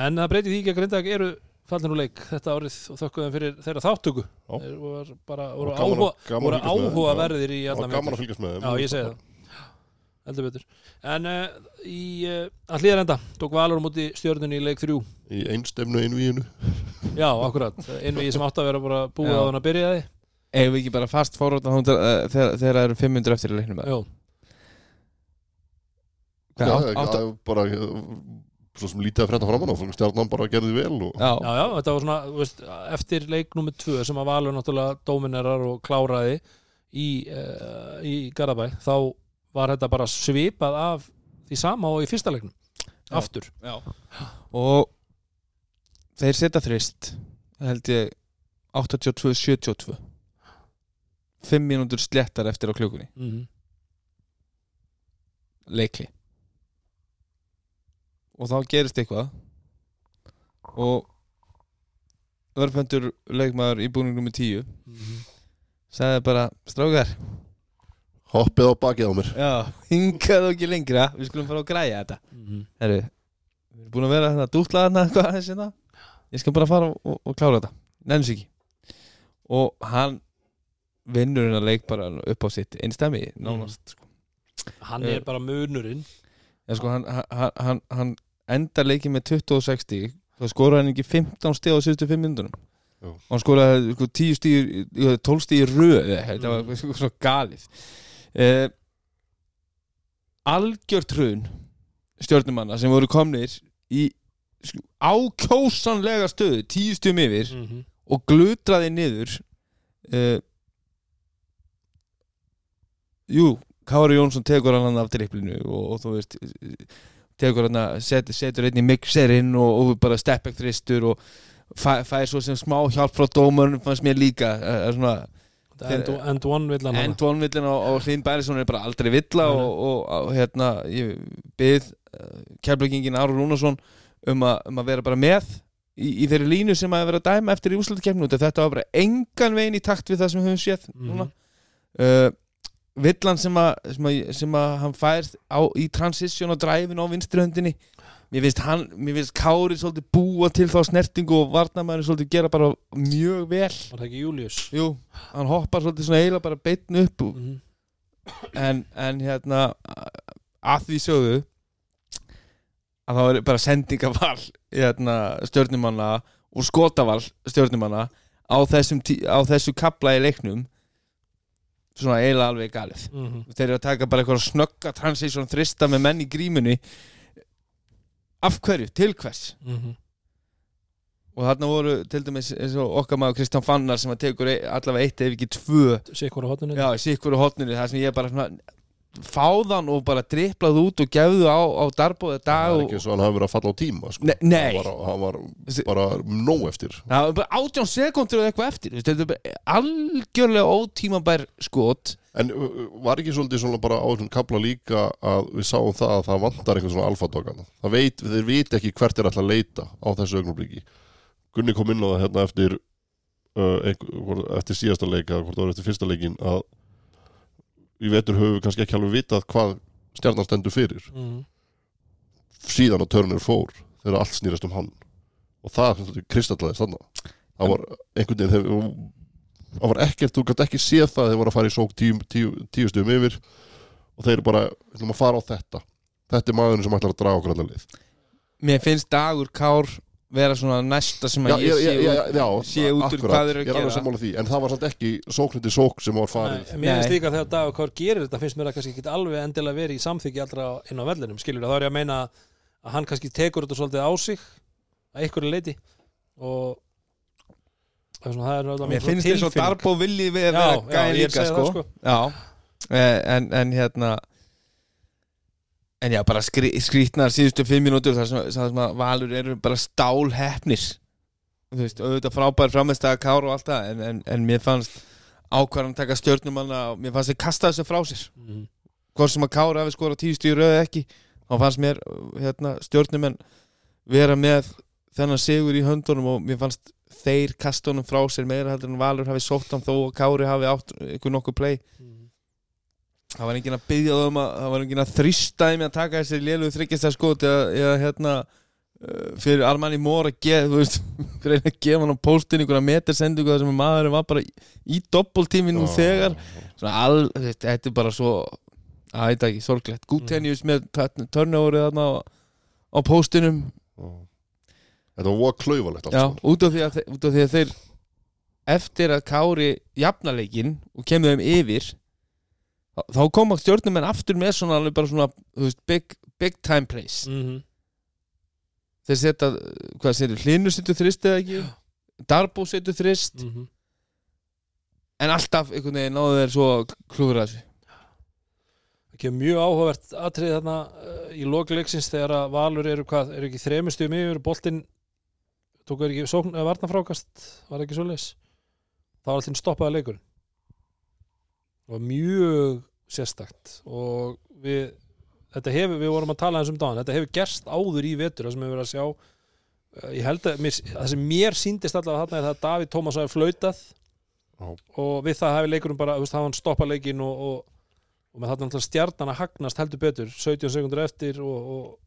En það breytir því ekki að Grindag eru fallin úr leik þetta árið og þökkum þeim fyrir þeirra þáttöku voru bara Og voru að- áhuga, að verðir í það allan var gaman að fylgjast með þeim. Já, ég segi það heldur betur. En uh, í uh, að hlýðar enda tók Valur á móti stjörnunni í leik 3 í einstemnu einvíinu Já, akkurat, einvið sem átt að vera bara búið Já. á þann að byrjaði Ef við ekki bara fast fóróta uh, þegar þegar það eru 500 eftir í leiknum Já, átt- átt- það er bara svo sem lítið að frétta framan á stjarnan bara gerði vel og Já, já, já, þetta var svona þú veist, eftir leik nummer 2 sem að Valur náttúrulega dóminerar og kláraði í, uh, í Garabæ þá var þetta bara svipað af því sama og í fyrsta leiknum Já. aftur Já. og þeir setja þrist held ég 82-72 5 mínútur slettar eftir á klukkunni mm leikli og þá gerist eitthvað og örfendur leikmaður í búningnum með 10 -hmm. sagði bara strákar hoppið á bakið á mér. Já, hingaðu ekki lengra. Við skulum fara að græja þetta. Mhm. Herru, við erum búin að vera þarna dútla þarna eitthvað aðeins hérna. Ég skal bara fara og, og, og klára þetta. Nennum sig ekki. Og hann vinnur hennar leik bara upp á sitt einstæmi nánast sko. Hann er bara munurinn. Já, sko, hann, hann, hann, hann endar leikið með 20-60 þá skoraði hann ekki 15 stig á síðustu 5 minnunum og hann skoraði sko, 10 stig, 12 stig í röð. Þetta var Mm. sko, svo galið eh, algjört hrun stjórnumanna sem voru komnir í ákjósanlega stöðu 10 stigum yfir mm -hmm. og glutraði niður uh, Jú Kári Jónsson tekur hann af triplinu og, og þú veist tekur hann set, setur einn í mixerinn og, og bara steppek þristur og fær, fær svo sem smá hjálp frá dómarinn fannst mér líka uh, svona, end, one villan end one villin og, Hlyn Bærisson er bara aldrei villa og, og, og hérna ég byrð uh, kærblökingin Áru Rúnarsson um, a, um að vera bara með í, í þeirri línu sem að vera dæma eftir í úslutakefnu þetta var bara engan veginn í takt við það sem við höfum séð Mhm. núna. Uh, villan sem að, sem að, sem að hann fær á, í transition og dræfin á vinstri höndinni mér finnst, hann, mér finnst Kári svolítið búa til þá snertingu og varnamæður svolítið gera bara mjög vel Var það ekki Július? Jú, hann hoppar svolítið svona eiginlega bara beitn upp Mm -hmm. en, en hérna að því sögðu að það var bara sendingaval hérna, stjórnumanna og skotaval stjórnumanna á, á þessu kapla í leiknum svona eiginlega alveg galið Mm -hmm. þeir eru að taka bara eitthvað snögga transition þrista með menn í grímunni af hverju, til hvers? Mhm. og þarna voru til dæmis eins og okkar maður Kristján Fannar sem að tekur e- allavega eitt ef ekki tvö. Sikkur á hotninu það sem ég bara svona fáðan og bara driplað út og gefðu á, á darbóða það dag er og, ekki svo hann hafi verið að falla á tíma sko. Nei, nei. hann var, hann var bara nóg eftir það var bara átján sekundur eða eitthvað eftir þetta er bara algjörlega ótímabær skot en uh, uh, var ekki svolítið svona bara á þessum kapla líka að við sáum það að það vantar eitthvað svona alfadogan það veit, þeir veit ekki hvert er alltaf að leita á þessu augnablíki Gunni kom inn á það hérna eftir uh, einhver, eftir síðasta leika hvort það var eftir fyrsta leikin að í vetur höfum við kannski ekki alveg vitað hvað stjarnan stendur fyrir. Mm. síðan að Turner fór þegar allt snýrast um hann. Og það kristallaðist þannig það var einhvern veginn þegar það var ekkert, þú gæti ekki séð það þeir voru að fara í sók tíu, tíu, tíu stöðum yfir. Og þeir eru bara, við ætlum að fara á þetta. Þetta er maðurinn sem ætlar að draga okkur allar lið mér finnst Dagur Kár vera svona næsta sem að ég sé út- já, sé út úr akkurat, hvað þeir eru að ég er alveg gera. sammála því en það var samt ekki sóknindi sók sem var farið Nei, Mér finnst líka þegar Dagur Kár gerir þetta finnst mér að kannski ekki alveg endilega verið í samþykki allra inn á vellinum, skilur þá er ég að meina að hann kannski tekur þetta svolítið á sig að einhverju leiti og það er svona, það er mér finnst að tilfinning. Darbo vilji við Já, vera já, gæði ég að líka sko. það, sko. já Eh, en, en hérna en já, bara skrí, skrítnar síðustu fimm mínútur þar sem, sem að Valur eru bara stálhefnir þú veist, auðvitað frábær framistæða Kár og allt það en, en, en mér fannst ákvarðan taka stjórnumanna og mér fannst þeir kasta þessu frá sér Mhm. hvort sem að Kára hafi skorað tíu stíu röðu ekki þá fannst mér hérna, stjórnumenn vera með þennan sigur í höndunum og mér fannst þeir kasta honum frá sér meira heldur en Valur hafi sótt hann þó og Kári hafi átt einhver nokkuð play Mhm. Það var enginn að byggja um að það var enginn að þrýsta þeim að taka þessi lélugu þryggjast skot eða, eða hérna uh, fyrir Armani Mór að gefa þú veist, fyrir að gefa hann á póstin einhverja metersendingu þar sem maðurinn var bara í, í doppeltími nú Já. þegar. Svona all, þetta er bara svo að þetta ekki, sorglegt. Gutenius með törnjóri þarna á, á póstinum. Já. Þetta var allt Já, út af, að, út af því að þeir eftir að Kári jafnaleikin og kemur þeim yfir þá, koma stjórnumenn aftur með svona alveg bara svona veist, big, big time place mm þeir setja, hvað setur, Hlinur setur þrist eða ekki? Darbo setur þrist -hmm. en alltaf einhvern veginn náðu þeir svo klúður að þessu. Ekki mjög áhugavert atrið þarna uh, í lokleiksins þegar að Valur eru hvað, eru ekki þremustum yfir boltinn tók er ekki sókn eða varnafrákast var ekki svo leis þá var alltaf stoppaði leikurinn og mjög sérstakt og við þetta hefur, við vorum að tala eins um dagann þetta hefur gerst áður í vetur það sem hefur verið að sjá uh, ég held að mér, það sem mér síndist allavega þarna er það að Davíð Tómas hafi flautað Já. og við það hafi leikurinn bara, veist, hafa hann stoppað leikin og, og, og með þarna stjarnan að hagnast heldur betur 17 sekundur eftir og, og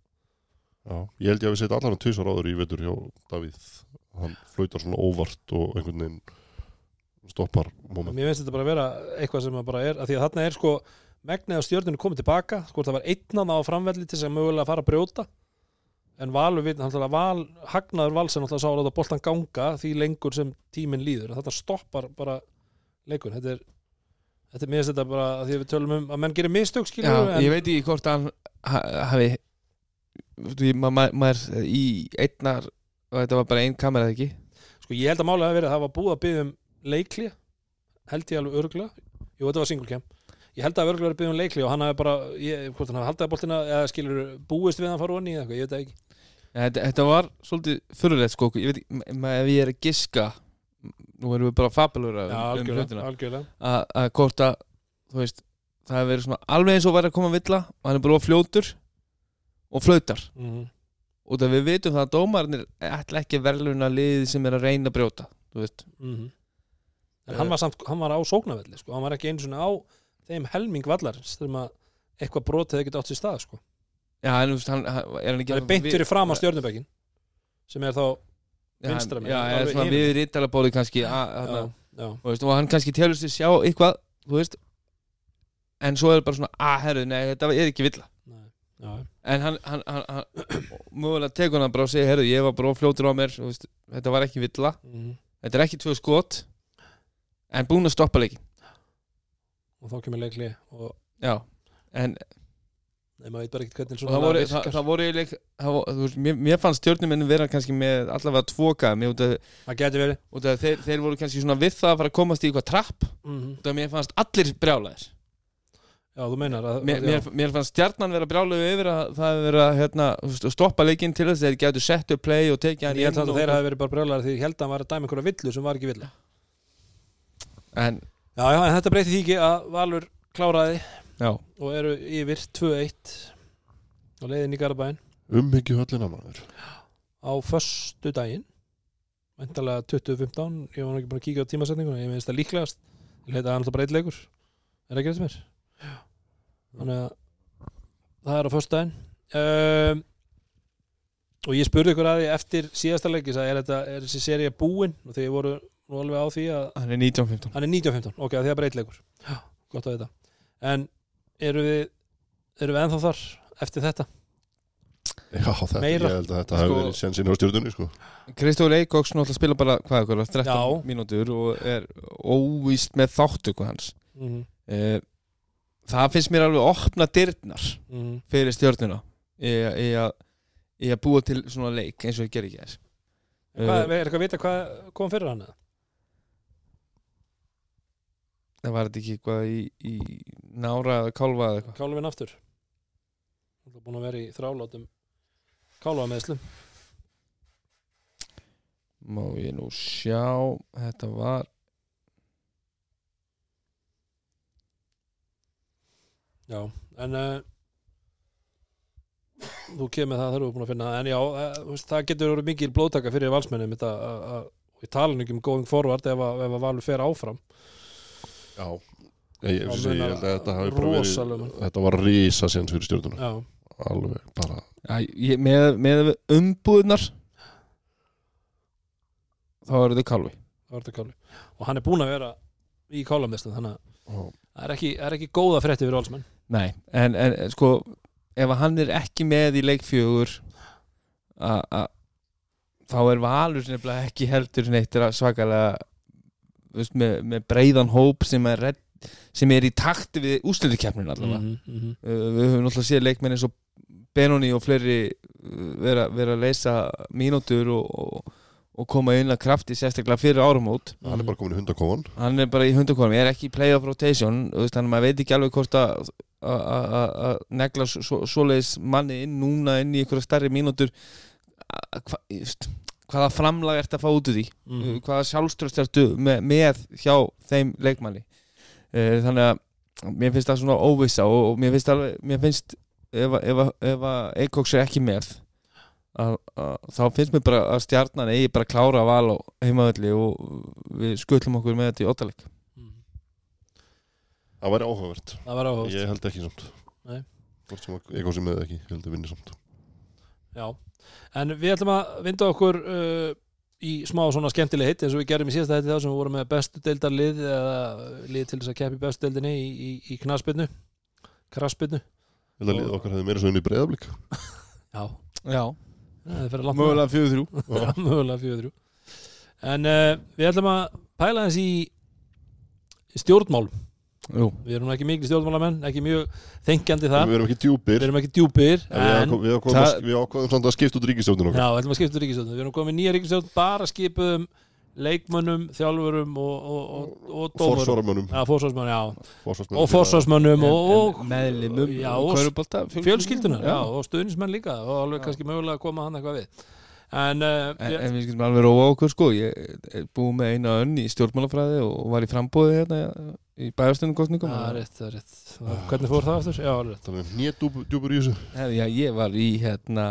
Já, ég held ég að við setja allar hann tvisar áður í vetur hjá Davíð hann flautar svona óvart og einhvern veginn stoppar moment. mér finnst þetta bara að vera eitthvað sem að bara er, að því að þarna er sko megnið af stjörnunu komið tilbaka, sko það var einnan á framvelli til þess að mögulega fara að brjóta. En Valur við, náttúrulega val hagnaður vals er náttúrulega sá að láta boltan ganga því lengur sem tíminn líður. Þetta stoppar bara leikun þetta er, þetta er mér finnst þetta bara að því að við tölum um að menn gerir mistök Já, skilur ég veit ekki hvort hann ha- hafi þú, ma- ma- maður í einnar og þetta var bara ein kamera eða ekki? Sko ég held að málið hafi verið að það var búið að byggja um leikli held ég alveg örgla Jú, þetta var single cam. Ég held að örgla verið að byggja um leikli og hann hafi bara ég, hvort hann hafi haldið að boltina eða skilur búist við að hann fara onni eða eitthvað, ég veit ekki. Þetta, þetta var svolítið fyrirlegt sko. Ég veit ekki, ef ég er að giska nú erum við bara algjörlega, algjörlega. að að hvort að þú veist, það hefur verið svona alveg eins og væri að koma villa og hann er bara fljótur og flautar. Mm -hmm. og það við vitum það að dómarnir ætla ekki verðluna liðið sem er að reyna að brjóta þú veist, En hann var, samt, hann var á sóknarvelli sko. hann var ekki einu svona á þeim helming vallar þegar að eitthvað brotið ekkert átt sér stað sko. já, en veist, hann, er hann ekki Það er beint fyrir fram á stjörnubekkin sem er þá vinstra megin, já, eða alveg svona hinum. við rítalabóli kannski já, að, já, veist, og hann kannski telur sér sjá eitthvað veist en svo er bara svona, að herru, nei, þetta er ekki já, en hann, hann, hann, hann mögulega tekur hann bara og segir, herru, ég var bara fljótur á mér þetta var ekki villa Mhm. þetta er ekki tvö skot en búin að stoppa leikin og þá kemur leikli og já, en Nei, maður veit bara ekkert hvernig og svona það voru, það, það voru leik, það voru, þú veist, mér, mér fannst stjórnuminn vera kannski með allavega tvoka mér út af, Það geti verið. þeir, þeir voru kannski svona við það að fara að komast í eitthvað trapp. Mm út af mér fannst allir brjálæðir Já, þú meinar að, mér, mér, mér fannst stjarnan vera brjálæði yfir að það hefur verið að hérna, stoppa leikinn til þess að þeir getur sett upp play og tekið hann Ég held að og- þeir hafi verið bara brjólar því ég held að hann var að dæma einhverja villu sem var ekki villu en, Já, já, en þetta breyti því ekki að Valur kláraði já, og eru yfir 2-1 og leiðin í Garabæn umhyggju höllina maður. Á föstu daginn Væntalega 2015 Ég var ekki búin að kíkja á tímasetninguna Ég minnst það líklegast. Ég leita að hann eitt leikur. Er ekki rétt mér? Þannig að það er á föstu daginn um, og ég spurði ykkur að því eftir síðasta leikis að er, þetta, er þessi seria búin? Og þegar voru nú alveg á því að hann er 19-15 hann er 19-15, ok, það er bara eitt leikur Já, gott að vita en eru við, eru við ennþá þar eftir þetta? Já, þetta, Meira. ég held að þetta Sko- hefur verið sensin á stjórnunni sko. Kristófur Eikóks náttúrulega spila bara hvað ykkur, 13 Já. mínútur og er óvíst með þáttöku hans Mm -hmm. eh, það finnst mér alveg opna dyrnar Mm fyrir stjórnuna í, í, að, í að búa til svona leik eins og ég ger ekki þess Hvað, er eitthvað að vita hvað kom fyrir hann? eða? Það var þetta ekki eitthvað í, í nára eða kálfa eða eitthvað? Kálfinn aftur. Það er búin að vera í þrálátum Kálfa meðslum má ég nú sjá þetta var Já, en uh, þú kemur það þegar þú er búin að finna það. En já, uh, það getur verið mikil blóðtaka fyrir valsmennum þetta að- að- og ég tala nú ekki um going forward ef að, ef að Valur fer áfram Já. Ég, ég, Já, ég, held að þetta hafi bara verið Þetta var rísa séns fyrir stjórnuna Já, Alveg bara ja, ég, með, með umbúðnar þá er þetta kálfi. Það var þetta kálfi. Og hann er búin að vera í kálamneslu þannig að það er ekki, er ekki góða frétti fyrir valsmenn. Nei, en, en sko ef að hann er ekki með í leikfjögur a- a- þá er Valur nefnilega ekki heldur neitt er að svakalega veist, með, með breiðan hóp sem er, redd, sem er í takti við úslutikefnin allavega. Mhm, mhm. uh, við höfum náttúrulega séð leikmenn eins og Benoni og fleiri uh, vera, vera að leysa mínútur og, og, og koma inn að krafti sérstaklega fyrir árumót hann er bara komin í hundakofan. Hann er bara í hundakonum, ég er ekki í play-off rotation þannig að maður veit ekki alveg hvort að að- að að negla svo- svo- svoleiðis manni inn núna inn í einhverja starri mínútur að- hvaða framlag ert að fá út úr því? Mhm. hvaða sjálfströst ertu með, með hjá þeim leikmanni? Eh, þannig að mér finnst það svona óvissa og, og mér finnst alveg mér finnst ef, að- ef, að- ef að Eikoks er ekki með að, að, þá finnst mér bara að stjarnan eigi bara að klára val á heimaðalli og við skutlum okkur með þetta í óttaleg Mhm. það væri áhugavert. Það var áhuga ég held ekki samt. Nei. að eitthvað sem með ekki ég held að vinni samt. Já, en við ætlum að vinda okkur uh, í smá svona skemmtileg hitt eins og við gerum í síðasta hætti þá sem við vorum með bestu deildarlið eða lið til þess að keppi bestu deildinni í, í, í knaspinnu kraspinnu lið okkar hefði meira svo inn í breyðablík Já, Já, það er fyrir langt mögulega fjögur þrjú. Mögulega fjögur þrjú. En uh, við ætlum að pæla þess í, í stjórnmál Jú, Við erum ekki mikil stjórnmálamenn, ekki mjög þengjandi það. Við erum ekki djúpir. Við erum ekki djúpir en við ákváðum Það- að- skipta út ríkistjóðin Já, við ætlum að skipta ríkistjórn Við erum komið nýja ríkistjórn, bara skipuðum leikmönnum, þjálfurum og, og, og, og dómurum. Forsvaramönnum. Já, fórsvarsmenn, já. Forsvarsmönnum. Og fórsvarsmönnum og, og meðlimum og fjölskyldunar Já, og stuðnismenn líka og alveg kannski mögulega að koma hann eitthvað við En, uh, En, ég, en við skilum alveg róa okkur sko. Ég er búið með eina önn í stjórnmálafræði og var í frambóði hérna í bæjarstundum kostningum það er rétt, það er rétt. Hvernig fór það aftur? Já, alveg rétt. Það er nýja djúpur í þessu. Já, ég var í hérna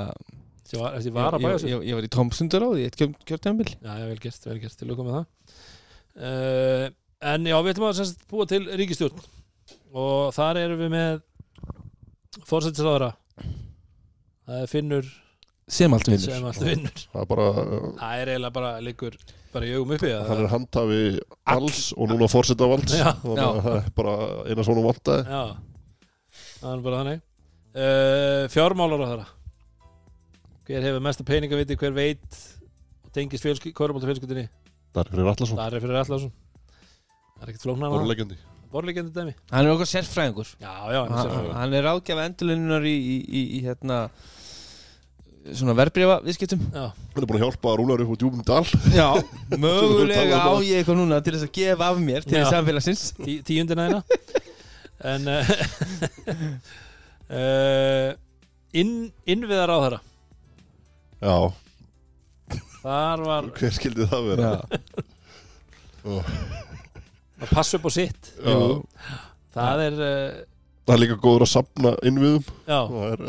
Þessi var, þessi ég, var að bæja ég, ég, ég var í Tomsundaráð í eitt kjör, kjörtæmbil Já, já, vel gert, vel gert, til að koma það. Uh, En já, við ætlum að semst, búa til ríkistjórn og þar erum við með það sem allt vinnur. Sem alltaf vinnur. Það er bara það er eiginlega bara liggur bara í augum uppi að hann er handhafi alls og núna fórseta valds Já. þannig Já. að það er bara eina svona vantaði. Já, það er bara þannig. Uh, fjármálar á þeirra hver hefur mesta peninga viti hver veit og tengist það er fyrir Allarsson það er fyrir Allarsson það er ekkert flóknar að það borðlegjandi borlegjandi dæmi. Hann er okkar sérfræðingur. Já, já, hann er hann, sérfræðingur. hann er ráðgjafa endurlinnunar í, í, í, í hérna svona verbreyfa viðskiptum já, hann er búin að hjálpa Rúnar upp á djúpum dal. Já, mögulega á um ég eitthvað núna til þess að gefa af mér til Já. samfélagsins. Tí, tíundina þeirna en uh, inn, innviðar á þeirra já, þar var hver skildi það vera? Já. að passa upp á sitt. Já. það er uh, það er líka góður að sapna innviðum. Já, það er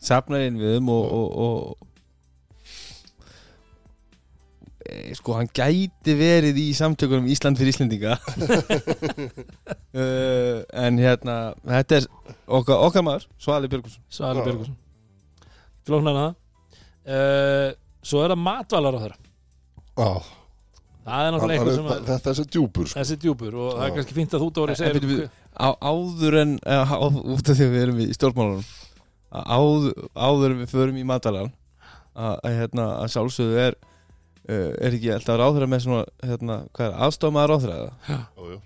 safnar inn við um og, og, og e, sko hann gæti verið í samtökunum Ísland fyrir Íslendinga. Uh, en hérna þetta er okkar, okkar maður Svali Björgusson Sali Já. Björgusson flóknar það uh, svo er það matvalar á þeirra. Á, það er náttúrulega eitthvað sem að þessi djúpur sko. þessi djúpur og það er kannski fínt að þú Dóri En- segir áður en út af því að við erum í stjórnmálunum að áður, við förum í matalan að, hérna, að sjálfsögðu er uh, er ekki alltaf ráðherra með svona hérna, hvað er aðstofmaður já.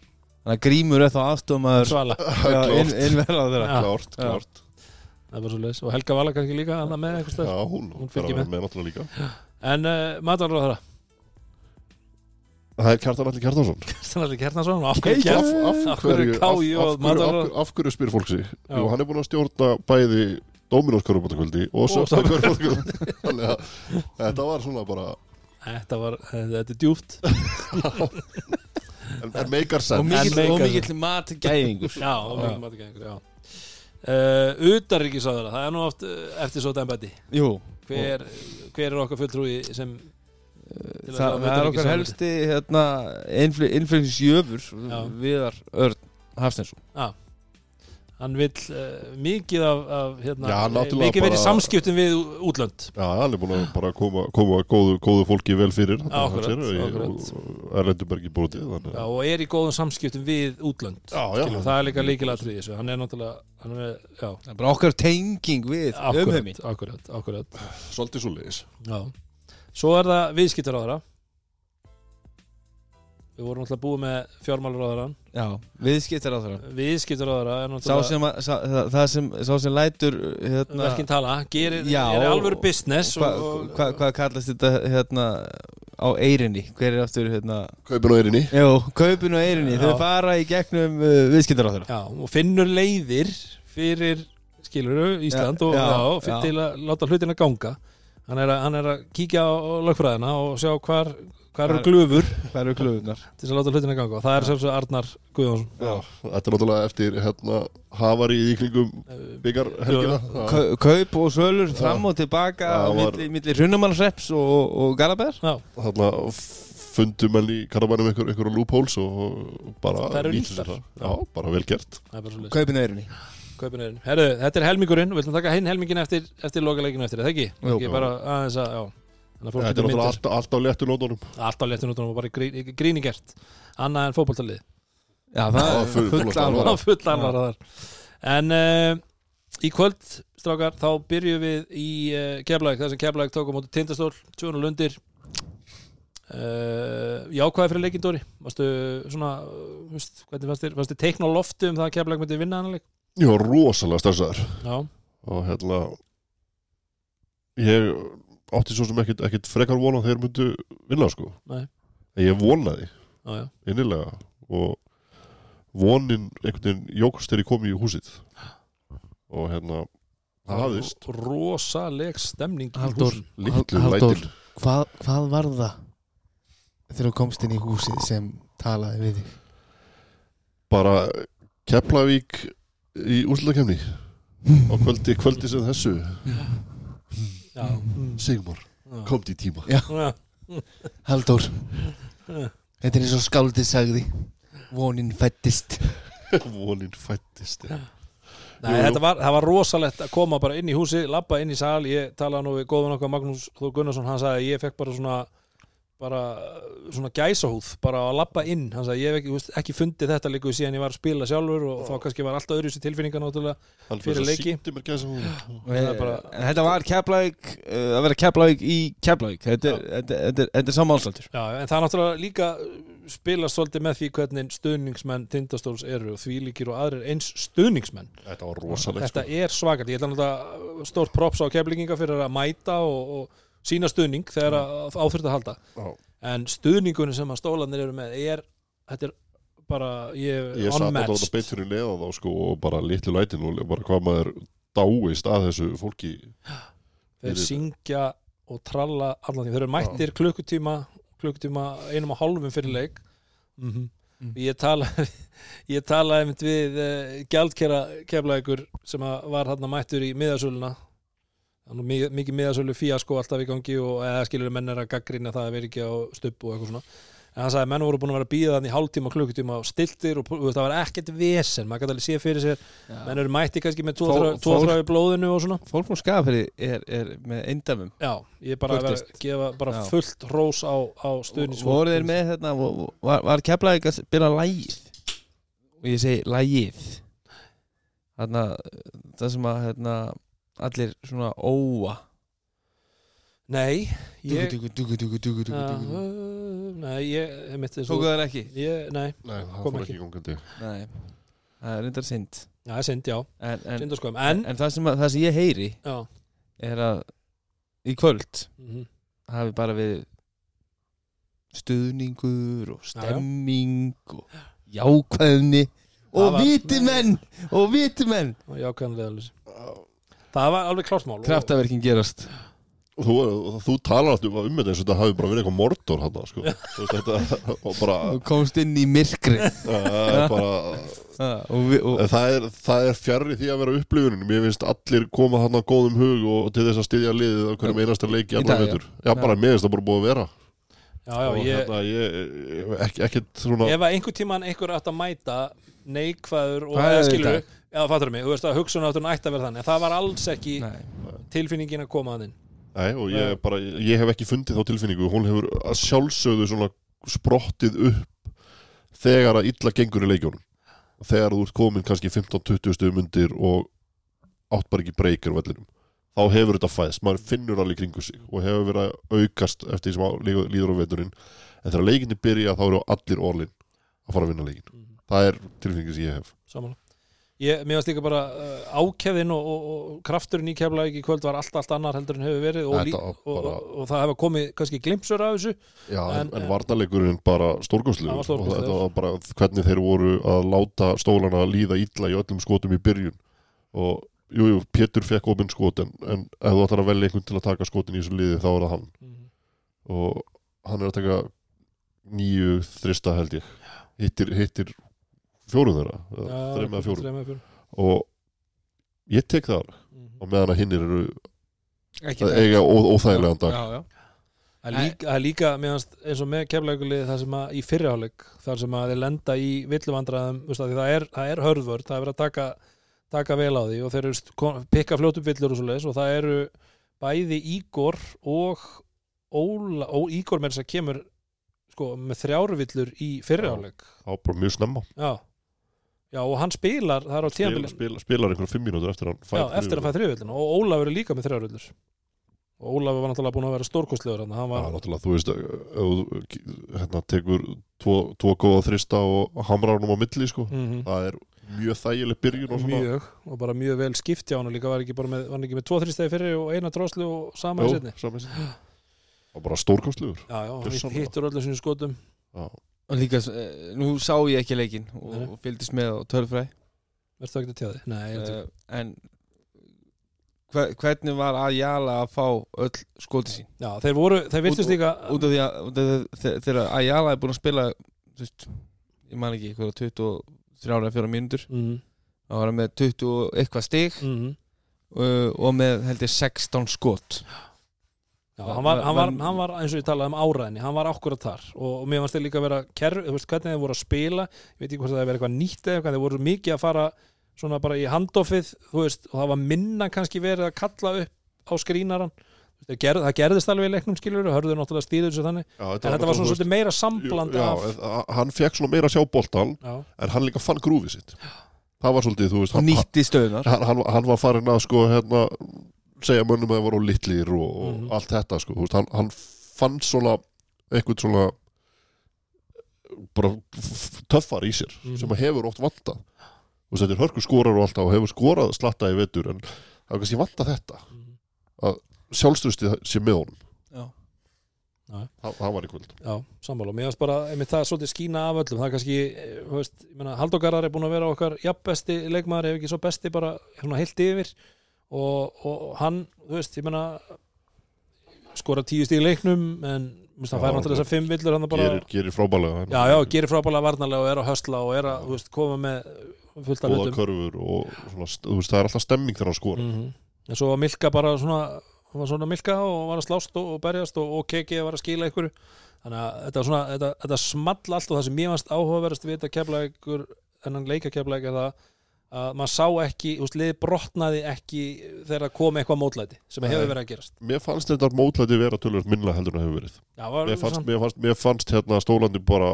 þannig að grímur er þá aðstofmaður Svala, Já, inn, innverð ráðherra Já. klárt, klárt er og Helga Vala kannski líka með eitthvað stöð já, hún, Hún fyrir með. með. líka. En uh, matvalar á þeirra það er Kjartan Alli Kjartansson. Stanley Kjarnason af af, hverju af, af hverju af, hverju, matvalar af, hverju spyr fólk sig. Jú, hann er búin að stjórna bæði Dominos körfubóttakvöldi og Söpta körfubóttakvöldi þannig að þetta var svona bara þetta var, þetta er djúpt. En, meikar senn. Mikill, En og mikill matgæðingur já, og mikið matgæðingur já. Uh, utanríkisáðara, það er nú oft uh, eftir svo dæmbæti Jú, hver, hver er okkar fulltrúi sem að það, ráða það er okkar helsti hérna, innflytningsjöfur Já. Viðar Örn Hafstensson Já Hann vill uh, mikið af, af hérna, Já, mikið verið samskiptum við útlönd. Já, hann er búin að bara koma, koma góðu, góðu fólki vel fyrir. Erlendubergi þannig Já, og er í góðum samskiptum við útlönd Já, já. Skilur, það er líka líkilatrið þessu. Hann er náttúrulega hann er Það er bara okkar tenging við umheiminn akkurat, akkurat. Svolítið svo leiðis já. svo er það viðskiptur á þeirra við vorum alltaf búið með fjármálur á þeirra Já, viðskiptar á þeirra viðskiptur á þeirra Sá sem, að, sá, það, það sem, sá sem lætur hérna, verkinn tala, gerir, Já, er alvöru business Hvað og, hva, hva kallast þetta hérna á eirinni? Hver er aftur hérna? Kaupin á eirinni Jú, kaupin á eirinni, þau fara í gegnum uh, viðskiptar á þeirra já, og finnur leiðir fyrir skiluru Ísland Já, og já, fyrir já. til að láta hlutina ganga. Hann er að, hann er að kíkja á lögfræðina og sjá hvar, hvar eru glöfur Hvað eru klubunar? til að láta hlutina ganga. Og það er sjálfsög Arnar Guðjónsson. Já, þetta er náttúrulega eftir hérna Havarið í kringum byggarhelgina Já. Kaup og sölur fram og tilbaka Já, var- milli, milli Hrunamannsreps og, og Garabær Já, Þarna fundu menn í karabænum einhver, einhver loopholes og bara Það eru nýttu nýttar. sér það. Já, bara vel gert. Það er bara svo Kaupin Kaupin Herru, þetta er helmingurinn, við ætlum að taka hinn helmingin eftir, eftir lokaleginu eftir, er það ekki? Jú. ekki bara aðeins að, já Þetta er náttúrulega allt, allt á léttu nótunum. Alltaf léttin út og bara grín, gríni gert. Annað en fótboltalið Já, það er full- full full þar. En uh, í kvöld, strákar, þá byrjum við í uh, Keflæk, það sem Keflæk tók á móti tindastól, 200 lundir uh, Jákvæði fyrir leikindóri Varstu svona, veist, hvernig fannst þér, fannst þér teikna á loftu um það að Keflæk myndi vinna hann leik? Ég var rosalega stressaður. Já, og hérna ég átti svo sem ekkit, ekkit frekar vona þeir myndu vinna sko. Nei. en ég vonaði. Já, já. Innilega. Og vonin einhvern veginn jókst þegar ég kom í húsið. Og hérna það hafðist. Rosaleg stemning Halldór. lætil Hvað, hvað var það þegar þú komst inn í húsið sem talaði við þig? bara Keflavík í úrslutakefni á kvöldi, kvöldi sem þessu. Já, Sigmar, já. komt í tíma. Já, Halldór Þetta er eins og skáldið sagði. Vonin fættist. Vonin fættist já. Nei, Jú, jú. þetta var, það var rosalegt að koma bara inn í húsi, labba inn í sal. Ég talaði nú við góðun okkar Magnús Þór Gunnarsson. Hann sagði að ég fekk bara svona bara svona gæsahúð bara að labba inn, hann sagði ég hef ekki, ekki fundið þetta líka síðan ég var að spila sjálfur og þá kannski var alltaf öðru sér tilfinninga náttúrulega Fyrir leiki. En þetta var Keflavík uh, að vera Keflavík í Keflavík. Þetta er, þetta, þetta þetta sammálsaldur Já, en það er náttúrulega líka spilast svolítið með því hvernig stuðningsmenn tindastóls eru og því líkir og aðrir eins stuðningsmenn. Þetta var rosalegt þetta sko. er svakart, ég ætla náttúrulega stórt props á keflinginga fyrir að mæta og, og sína stuðning þegar að áþurft að halda. Já. en stuðningunni sem að stólanir eru með er, þetta er bara ég, ég satt að unmatched þetta beint fyrir neðan þá sko og bara litlu lætin og bara hvað maður dáist að þessu fólki þeir syngja og tralla allan því, þeir eru mættir klukkutíma klukkutíma einum og hálfum fyrir leik. Mm Mm. ég talaði ég talaði einmitt við uh, gjaldkera keflaðikur sem að var hann mættur í miðasöluna mikið, mikið miðasölu fíasko alltaf í gangi og eða skilur menn er að gaggrina það að vera ekki á stubb og eitthvað svona. En hann sagði að menn voru búin að vera að býða þannig hálftíma klukkutíma og stiltir og það var ekkert vesen maður gæti alveg sé fyrir sér. Menn eru mætti kannski með Fól- 2-3 í blóðinu og svona. Fólk frá Skafri er, er með eindæmum. Já, ég er bara að vera gefa bara Já. fullt rós á, á stuðnins Voru þeir með hérna Var, var Keflavík að spila lægið Og ég segi lægið Þarna Það sem að hérna Allir svona óa. Nei, ég Dugu, dugu, dugu, dugu, dugu, Já, dugu. uh, Nei, ég ég mitt þessu Tóku þær ekki? ég, Nei, Nei, það Kom fór ekki. ekki gangandi. Nei Það er reyndar synd. Já, það er synd, já. En, en, Synd og skoðum, en en það, sem að, það sem ég heyri Já, Er að Í kvöld mhm, hafi bara við stuðningur og stemming og jákvæðni Það og var- vitimenn og vitimenn. Og jákvæðanlega alveg Það var alveg klártmál og- kraftaverkin gerast. Og þú, þú talar alltaf um þetta eins og þetta hafi bara verið eitthvað mordor hann sko. Þú þetta, bara, og komst inn í myrkri það bara og, vi, og, það er, það er fjarrri því að vera upplifunin. Mér finnst allir koma hann á góðum hug og til þess að styðja liðið á hverjum einasta leiki allar dag, já. veitur Já, bara mér finnst það bara búið að vera. Já, já, ég hérna, ég, ekki, ekkert svona Ef að einhver tíman einhver átt að mæta neikvæður og Það Já, fattur mig, þú veist að hugsunátturinn ætti að vera þannig en það var alls ekki nei, tilfinningin að koma að þinn. Nei, og ég, bara, ég hef ekki fundið þá tilfinningu. Hún hefur að sjálfsögðu svona sprottið upp þegar að illa gengur í leikjónum þegar þú ert komin kannski 15-20 stöðum undir og átt bara ekki breykir á vellinum. Þá hefur þetta fæðst, maður finnur í kringu sig og hefur verið að aukast eftir því sem líður á veturinn. En þegar leikinni byrja þá eru allir orlin að fara að vinna leikin Mhm. það er tilfengið sem ég hef. Samanlega Ég, mér varst líka bara uh, ákefðin og, og, og krafturinn í keflavík í kvöld var allt, allt annar heldur en hefur verið og, Þetta bara- og, það hefur komið kannski glimpsur af þessu Já, en, En- en varnarleikurinn bara var og þetta var bara hvernig þeir voru að láta stólana líða illa í öllum skotum í byrjun. Og jú, jú, Pétur fekk opinn skot en, en ef þú ætlar að velja einhvern til að taka skotin í þessu liði þá er það hann. Og hann er að taka nýju þrista held ég. Hittir, hittir fjórum þeirra þreim eða fjórum. og ég tek það alveg Mhm. og meðan að hinnir eru ekki að eiga óþægilegan dag. Já, já. Það er líka, er líka meðanst, eins og með keflaugulið það sem að í fyrirháleik þar sem að þeir lenda í villuvandræðum það er, það er hörðvörd, það er verið að taka, taka vel á því og þeir eru pikka fljótu villur og svo leiðis og það eru bæði Ígor og Óla, ó, Ígor með þess að kemur sko, með þrjáru villur í fyrirháleik. Þá bara mjög snemma. Já. Já og hann spilar það er á Spil, tíðanbili spil, spilar einhverjum fimm mínútur eftir að hann fær já, eftir að fæða þrjuvilluna og Ólafur er líka með þrjáru villur og Ólafur var náttúrulega búin að vera stórkostlegur Já, var, náttúrulega, þú veist, hérna, tekur tvo, tvo góða þrista og hamrar hann um á milli, sko. mm Það er mjög þægileg byrjun og svona. mjög og bara mjög vel skipt hjá hann líka var ekki bara með, var ekki með tvo þrýstæði fyrir og eina droslu og sama í setni. Og bara stórkostlegur. já, já, hittur öllu sinni skotum Já. Og líka, eh, nú sá ég ekki leikinn og, og fylgdist með á tölfræði. Verður það ekki að tjáði? Nei, uh, en hver, hvernig var að jala að fá öll skoti sín? Já, þeir voru, þeir virtust Út- líka út af því að, þegar að jala er búin að spila þú veist, ég man ekki, eitthvað 23 eða 4 mínútur mm, þá var hann með 20 og eitthvað stig mm, uh, og með held ég 16 skot. Já, hann, var, hann, var, Var- hann var eins og ég talaði um áræðinni hann var akkurat þar. Og, og mér fannst þeir líka vera kerf, þú veist hvernig þeir voru að spila ég veit ekki hvort það hefur verið eitthvað nýtt eða þeir voru mikið að fara svona bara í handoffið þú veist, og það var minna kannski verið að kalla upp á skrínaran gerð, það gerðist alveg í leiknum skilur og hörðu náttúrulega stíður þessu þannig. Já, en þetta var svona svolítið meira sambland Já, af já, hann fekk svona meira að sjá boltan, já, en hann líka fann grúfið sitt. Það var svolítið, þú veist, og hann, nýtti stöðunar hann, hann, hann var farin að, sko, hérna, segja mönnum að það voru litlir og, og Mhm. allt þetta, sko. Veist, hann, hann fann svona, eitthvað svona, bara töffar í sér, Mhm. sem að hefur oft. Þú veist, þetta er hörku skorar og allt og hefur skorað slatta í vetur, en það er kannski vantað þetta. Sjálfstrustið sé með honum. Já. Það, var í kvöld. já, sammála og mér finnst bara, einmitt það er svolítið skína af öllum það er kannski, þú veist, Garðar er búin að vera okkar jafnbesti leikmaður ef ekki svo besti bara hérna heilt yfir og, og hann, þú veist, ég meina skora tíu stíð í leiknum en hann Já, fær náttúrulega þessar fimm villur hann bara, Gerir, gerir frábælega. já, já, gerir frábælega varnarlega og er að hösla og er að, veist, koma með fullt af hlutum. og svona, veist, það er alltaf stemming þegar hann skora. Mm en svo var Milka bara svona hann var svona Milka og var að slást og, og berjast og, og KG var að skila ykkur þannig að þetta, svona, þetta, þetta small allt og það sem ég varst áhugaverðast við þetta kefla ykkur þennan leika kefla ykkur það að maður sá ekki, þú veist, liði brotnaði ekki þegar það kom eitthvað mótlæti sem hefur verið að gerast. Mér fannst þetta mótlæti vera tölvöld minna heldur en það hefur verið. Já, mér fannst, mér fannst, mér fannst hérna stólandi bara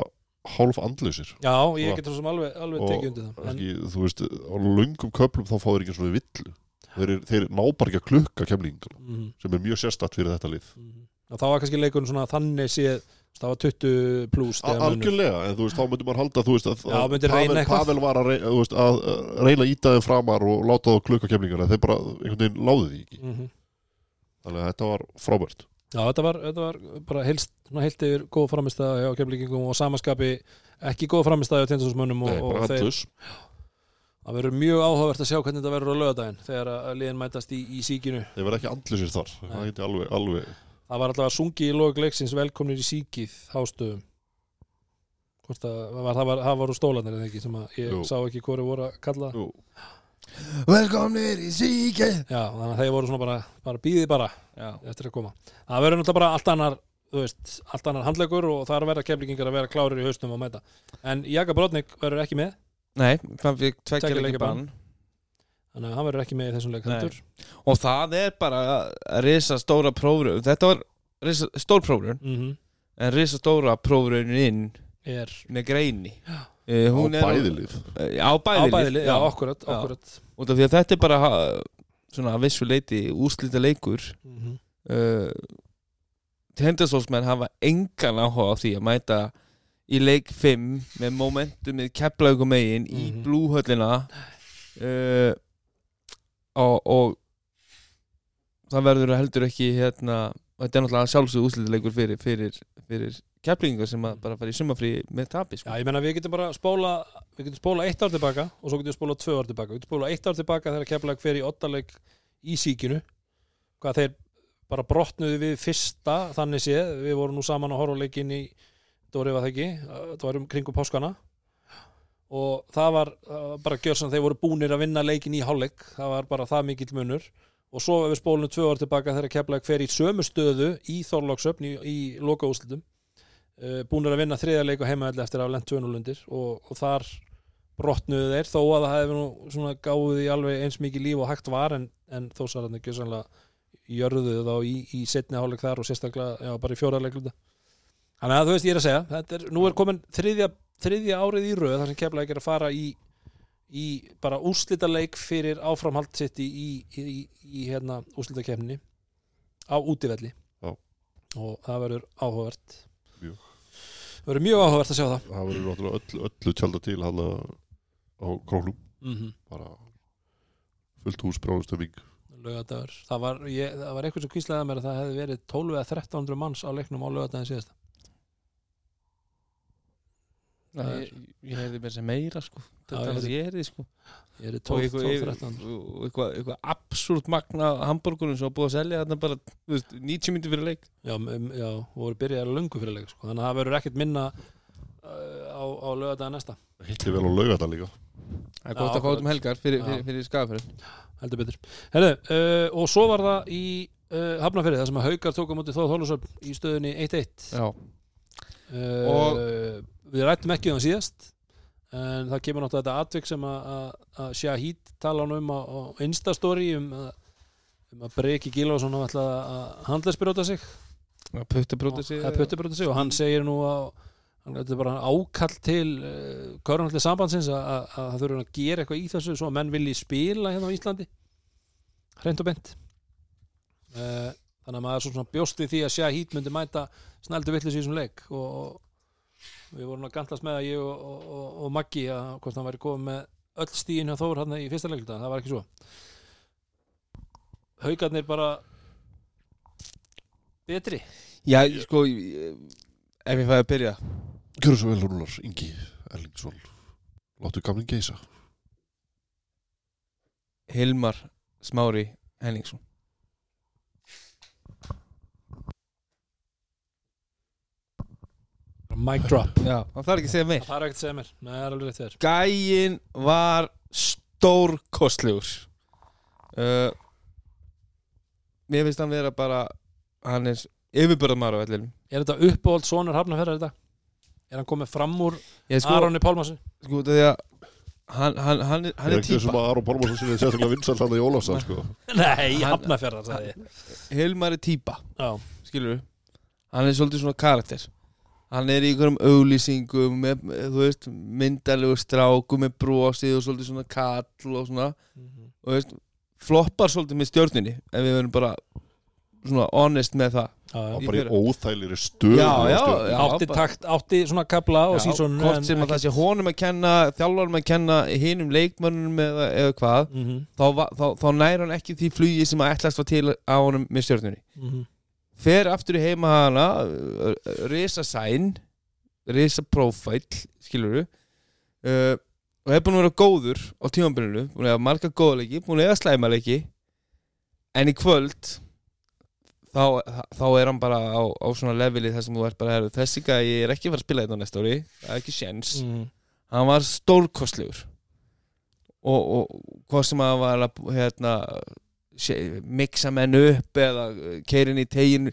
hálf andlausir. Já ég getur sem alveg, alveg tekið undir það en, Ekki, þú veist, á löngum köplum þá fá þeir ekki svona villu. Þeir, þeir ná bara ekki að klukka kemlingum mm, sem er mjög sérstætt fyrir þetta lið. Mm, og þá var kannski leikurinn svona þannig séð það var 20 pluss algjörlega, en þú veist, þá myndi maður halda þú veist, að, Já, að Pavel. Pavel var að, þú veist, að reyna að íta þeim framar og láta þá klukka kemlingana þeir bara einhvern veginn láðu því ekki. Mm þannig að þetta var frábært. Já, þetta var, þetta var bara svona heilt yfir góð framistæða hjá kemlíkingum og samaskapi ekki góð framistæða hjá tindastómsmönnum og, þeir, það verður mjög áhugavert að sjá hvernig þetta verður á lögadaginn þegar að liðin mætast í, í síkinu. Þeir verða ekki andlusir þar. Það Nei. geti alveg, alveg það var alltaf að sungi í log leiksins velkomnir í síkið hástöðum hvort að var, það var, það var úr stólanir eða ekki sem að ég Jú. sá ekki hvori voru að kalla? Jú, Velkomnir í síke já, þannig að þeir voru svona bara, bara býðið bara Já, eftir að koma. Það verður náttúrulega bara allt annar þú veist, allt annar handlegur og það er að vera kemlingingar að vera klárir í haustum og mæta. En Jaka Brodnik verður ekki með. Nei, hann fikk leikja bann þannig að hann verður ekki með í þessum leik Nei. heldur. Og það er bara risa stóra prófröð Þetta var risa, stór prófröð mm En risa stóra prófröðin inn er með greini. Uh, á hún er bæðilið uh, á á bæðilið, bæðili, já, okkurat, af því að þetta er bara svona að vissu leiti úrslita leikur. Mhm. uh, tendasólsmenn hafa engan áhuga á því að mæta í leik 5 með momentumið keflaugum megin í Mhm. blúhöllina. Uh, og, og það verður heldur ekki hérna, þetta er náttúrulega sjálfsög úrslitaleikur fyrir, fyrir, fyrir keflingar sem bara fara í sumafrí með tapi sko. Já, ég meina við getum bara spóla við getum spóla eitt ár tilbaka og svo getum við spóla tvö ár tilbaka. Við getum spóla eitt ár tilbaka þegar Keflag fer í ottaleg í síkinu hvað þeir bara brotnuðu við fyrsta þannig séð, við vorum nú saman á leikinn í Dóri var það ekki? Það var um kringu páskana og það var uh, bara gjörsan þeir voru búnir að vinna leikinn í hálfleik. Það var bara það mikill munur. Og svo við spólunum tvö ár tilbaka þegar Keflag fer í sömu stöðu í Þorlóksöfn í, í loka úslitum uh, búnir að vinna þriðja leik á heimaðalli eftir að lent tönulundir og, og þar brotnuðu þeir þó að það hefði nú svona gáðið í alveg eins mikið líf og hægt var en, en þó hann ekki sannlega jörðuðu þá í, í setni hálfleik þar og sérstaklega já, bara í fjóra leikluta þannig að þú veist ég er að segja er, nú er komin þriðja, þriðja árið í röð þar sem kefla ekki er að fara í í bara úrslita leik fyrir áframhald sitt í, í, í, hérna úrslita kefni á útivelli. Já. og það verður áhugavert. Mjög. verður mjög áhugavert að sjá það. Það verður náttúrulega öll, öllu tjálta til hann á króknum. Mm -hmm. bara fullt hús bránustöfing lögadagur það var, ég, það var eitthvað sem kvíslaði að mér að það hefði verið 12 eða 1300 manns á leiknum á lögadaginn síðast ég, ég hefði með sem meira sko. Já, þetta er heyrði- það ég hefði sko. ég er og 12, eitthvað, 12 eitthvað, 1300 og eitthvað, eitthvað absúrt magna hambúrgunum sem var búið að selja þarna bara þú veist, 90 myndi fyrir leik. Já, já, og voru byrjaði lungu fyrir leik sko. þannig að það verður ekkert minna uh, á, á lögadaginn næsta. Hitti vel á laugata líka. Það er gott að fá akkurat. út um helgar fyrir, fyrir, fyrir skafafyrir heldur betur. Herðu, uh, og svo var það í uh, Hafnafyrði, það sem að Haukar tók á móti Þóð Þólusöfn í stöðunni 1-1 já, Og- við rættum ekki um það síðast en það kemur náttúrulega þetta atvik sem að- að að Shahid tala um á, Instastory um að, um að Breki Gilvason hafa ætlað að handlæsbyrjóta sig. Sig eða puttibróta sig. Og hann segir nú að hann þetta er bara ákall til uh, körnalli sambandsins að, að, að það þurfa að gera eitthvað í þessu svo að menn vilji spila hérna á Íslandi. Hreint og beint. Uh, þannig að maður er svona bjóst við því að Shahid myndi mæta snældu villis í þessum leik. Og, og við vorum að gantast með að ég og, og, og, og Maggi að hvort hann væri komið með öll stíðin hjá Þór hann í fyrsta leikluta, það var ekki svo. Haukarnir bara betri. Já, sko ef ég fæði að byrja. Gjörðu svo vel Rúnar, Ingi Erlingsson Láttu gamling geisa. Hilmar Smári Henningsson Mic drop. Já, það þarf ekki að segja meir Það er ekkert að segja mér, Nei, það er alveg rétt þér. Gæin var stórkostlegur. Uh, mér finnst hann vera bara hann er yfirbörðamar á vellinum. Er þetta uppáhald sonur hafnafjörðar þetta? Er hann komið fram úr ég sko, Aronni Pálmassi? sko því að hann, hann, hann, er- hann Er er ekki þessum típa að Aron Pálmarsson sinni sérstaklega vinsall hann í Ólafsson sko. Nei, Hann- hafnafjörðar sagði ég. Hilmar er típa, Já, skilur hann er svolítið svona karakter hann er í einhverjum auglýsingum með, þú veist, myndalegu stráku með brosið og svolítið svona kall og svona, og þú veist floppar svolítið með stjórninni ef við verðum bara svona honest með það já. og bara í Stjörnunni. já. Átti takt, átti svona kabla og sísón hvort sem að það sé honum að kenna þjálfarum að kenna hinum leikmönnum eða, eða hvað mm -hmm, þá, va- þá, þá næra hann ekki því flugi sem að ætlast var til á honum með stjórnunni mm -hmm. Fer aftur í heima hana risa sæn risa profile, skilur uh, og hefur búin að vera góður á tímabilinu, búin að hafa marga góðleiki búin að eiga slæmaleiki en í kvöld þá, þá er hann bara á, á svona leveli þar sem þú ert bara herru, þessi gæi er ekki að fara að spila þetta á næsta ári það er ekki séns. Mm. hann var stórkostlegur. Og, og hvað sem að var að hérna, mixa menn upp eða keirin í tegin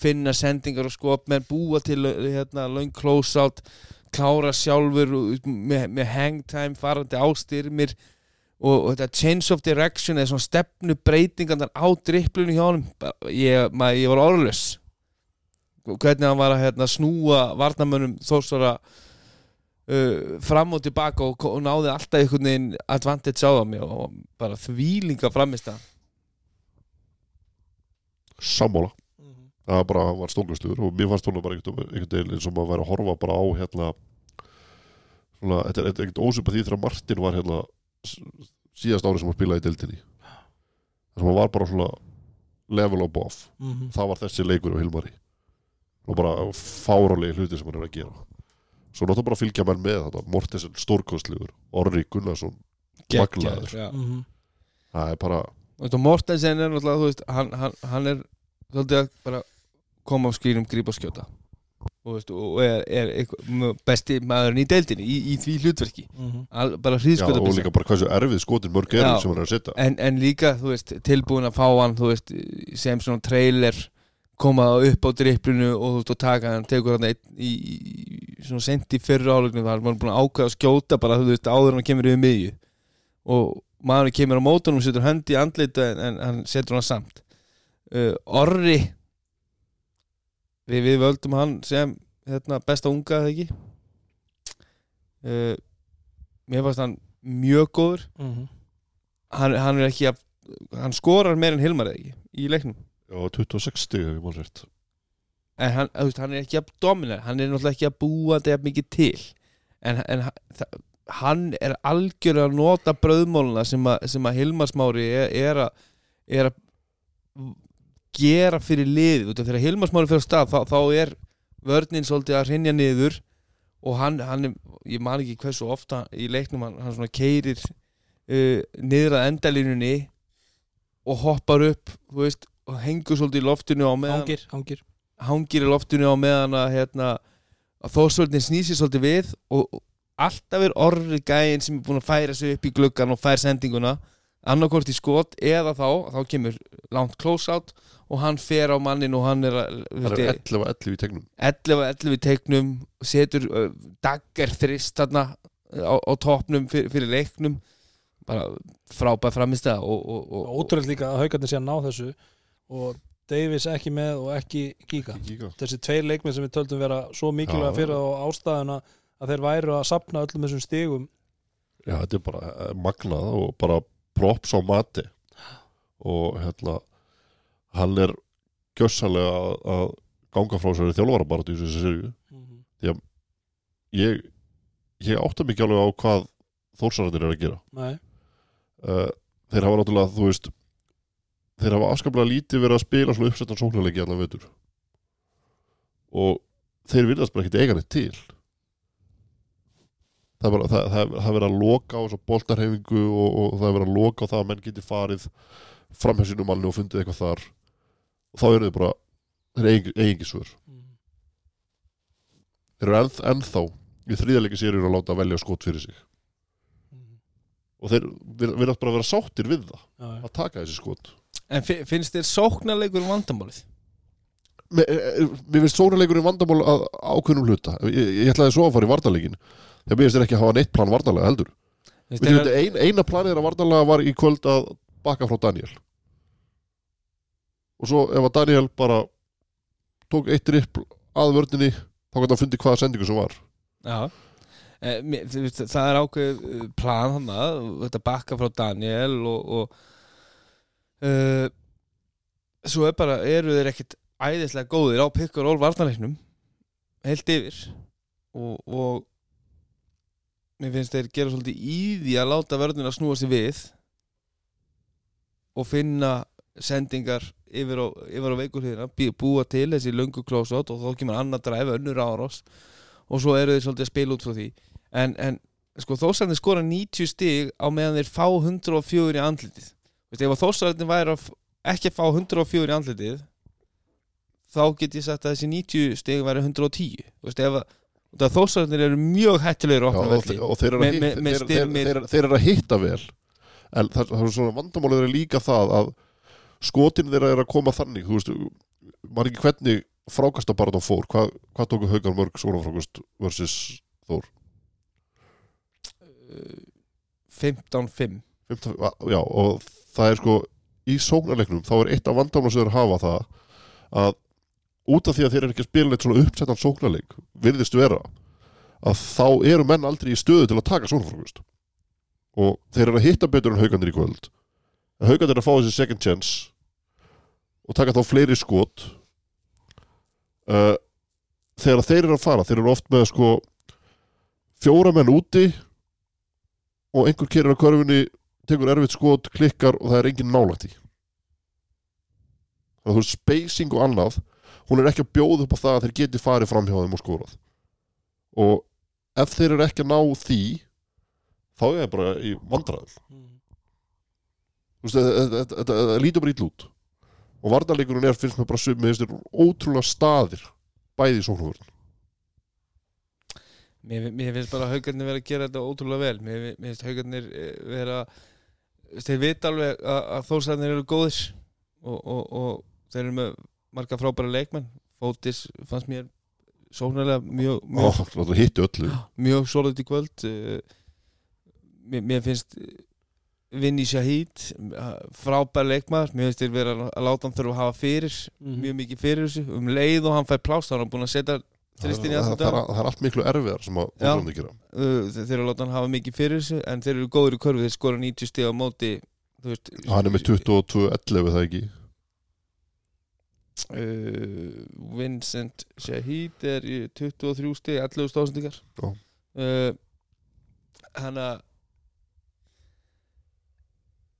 finna sendingar og skop menn búa til hérna, löng close-out klára sjálfur með, með hang time farandi ástyrmir og, og þetta change of direction eða svona stefnu breytingarnar á dripplunum hjá bara- ég, maður, ég var orðlös hvernig hann var að hérna, snúa varnamönnum þósara uh, fram og tilbaka og, og náði alltaf einhvern veginn advantage á það og bara þvílinga framist það sammála. Það bara var stólgustur og mér fannst hún bara einhvern einhvern veginn eins og maður væri að horfa bara á hérna svona, þetta er er ekkert ósöpa því þegar Martin var hérna síðast árið sem hann spilaði í deildinni. Þar sem hann var bara svona level above. Mhm. það var þessi leikur á Hilmari. Og bara fáralegi hluti sem hann er að gera. Svo náttúrulega bara fylgja menn með þetta Mortensen stórkostlegur, Orri Gunnarsson maglaður, já. Mhm. það er bara veist, og Mortensen er náttúrulega, þú veist, hann, hann, hann er svolítið að bara koma á skýrum, grípa og skjóta. Og, veist, og er, er besti maðurinn í deildinni í, í því hlutverki. Mhm. Al, bara já, hríðskjóta og líka bara hversu erfið skotin mörg eru Já. sem hann er að setja en, en líka, þú veist, tilbúin að fá hann þú veist, sem svona trailer koma upp á driplinu og þú veist, og taka hann, tekur hann einn í, í svona sent í fyrra álegnum þar maður er búin að ákveða að skjóta bara, þú veist, áður en hann kemur yfir miðju. Og maður kemur á mótunum setur hönd í andlita en, en hann setur hann samt. Uh, Orri við, við völdum hann sem hérna, besta unga, eða ekki? Uh, mér fannst hann mjög góður. Mhm. hann, hann er ekki að hann skorar meir en Hilmar eða ekki í leiknum? Já, 26 stig ef ég má rétt. En hann, veist, hann er ekki að domina hann er náttúrulega ekki að búa þetta mikið til. En, en það, hann er algjörlega að nota brauðmóluna sem, sem að Hilmar Smári er, er, að, er að gera fyrir af þegar Hilmar Smári fyrir stað þá, þá er vörnin svolítið að hrinja niður og hann, hann er, ég man ekki hversu ofta í leiknum hann, hann svona keirir uh, niður að endalínunni og hoppar upp veist, og hengur svolítið í loftinu á meðan Hangir, hangir. hangir í loftinu á meðan að, hérna, að þósvöldin snýsir svolítið við og alltaf er orri gæinn sem er búin að færa sig upp í gluggan og fær sendinguna. Annarkort í skot eða þá þá kemur langt close out og hann fer á mannin og hann er að, hann er 11-11 í tegnum. 11-11 í teiknum setur uh, dagger þrist þarna á, á topnum fyrir, fyrir leiknum. Bara frábæð framist það og, og, og, Ótrúlega líka að haugarnir sé að ná þessu og Davis ekki með og ekki Giga. Giga. þessi tveir leikminn sem við töldum vera svo mikilvæga fyrir á ástæðuna að þeir væru að sapna öllum þessum stigum. Já, þetta er bara eh, magnað og bara props á mati. Og hérna hann er gjössalega að, að ganga frá sér þjálfara bara í þessu serju ég, ég átta mikið alveg á hvað þórsararnir er að gera. Uh, þeir hafa náttúrulega, þú veist þeir hafa afskaplega lítið verið að spila svona uppsettan sóknarleiki allan veitur og þeir virðast bara ekkert eiga neitt til það er bara það, það, það er verið að loka á þessu boltarhefingu og, og það er verið að loka á það að menn geti farið framhjá sínum manni og fundið eitthvað þar. Og þá eru þeir bara þeir eigi eigi ekki svör. Þeir eru enn, ennþá í þriðalegi sérir að láta velja skot fyrir sig. Og þeir virðast bara að vera sáttir við það já, að taka þessi skot. En fi- finnst þér sóknarleikur vandamálið? Mér, eh, mér finnst sóknarleikurinn vandamál að ákveðnum hluta. Ég, ég ætlaði svo að fara í vartalegin þegar mér finnst þér ekki að hafa neitt plan vartalega heldur. Veitum, ein, eina planið þeirra vartalega var í kvöld að baka frá Daniel. Og svo ef að Daniel bara tók eitt ripp að vördinni þá gæti hann fundið hvaða sendingu sem var. Já. Eh, það er ákveð uh, plan hann þetta bakka frá Daniel og, og uh, svo er bara eru þeir ekkit æðislega góðir á pick and roll vartanleiknum heilt yfir. Og, og mér finnst þeir gera svolítið í því að láta vörðin að snúa sig við og finna sendingar yfir á, yfir á veikurhliðina bí- búa til þessi löngu close-out og þá kemur annað dræf, önnur árás og svo eru þeir svolítið að spila út frá því. En, en sko þósarðin skora 90 stig á meðan þeir fá 104 í andlitið. Vist, ef þósarðin væri að ekki að fá 104 í andlitið þá get ég sagt að þessi 90 stig væri 110 Vist, ef að þósarðin eru mjög opna og, og þeir eru að þeir eru að hitta vel. En það, það er svona vandamálið er líka það að skotin þeirra er að koma þannig þú veist, maður ekki hvernig frákasta bara þá fór, hvað, hvað tóku haugar mörg svona frákast versus Þór? 15-5 15, já, og það er sko í sóknarleiknum, þá er eitt af vandamálið sem þeir hafa það að út af því að þeir eru ekki að spila eitt svona uppsettan sóknarleik virðist vera að þá eru menn aldrei í stöðu til að taka sóknarfrákvist og þeir eru að hitta betur en haugandir í kvöld. En haugandir er að fá þessi second chance og taka þá fleiri skot. Uh, þegar þeir eru að fara þeir eru oft með sko fjóra menn úti og einhver kerir á körfunni tekur erfitt skot, klikkar og það er engin nálægt í það er spacing og annað hún er ekki að bjóða upp á það að þeir geti farið fram hjá þeim og skorað. Og ef þeir eru ekki að ná því þá er það bara í þú veist, þetta- lítur bara ítl út. Og varnarleikurinn er finnst mér bara sum með þessir ótrúlega staðir bæði í sóknarvörn Mér, mér finnst bara að haugarnir vera að gera þetta ótrúlega vel. Mér, mér finnst haugarnir eh, vera þeir vita alveg að, að þórsarnir eru góðir. Og, og, og þeir eru með marga frábæra leikmenn. Fótis fannst mér sóknarlega mjög, mjög, öllu. mjög solid í kvöld. Eh, mér, mér finnst Vinni Shahid frábær leikmaður, mér finnst þeir vera að láta hann þurfa að hafa fyrir Mhm. mjög mikið fyrir þessu, um leið og hann fær plást þá er hann búin að setja þristin í alltaf það, það, það er allt miklu erfiðar sem að Já. þóknarnir gera. Uh, þeir eru að láta hann hafa mikið fyrir þessu en þeir eru góður í körfi, þeir skora 90 stíð á móti veist hann er með 22-11 það ekki uh, Vincent Shahid er í 23 stíð 11 stóðsendingar Já. uh, hann að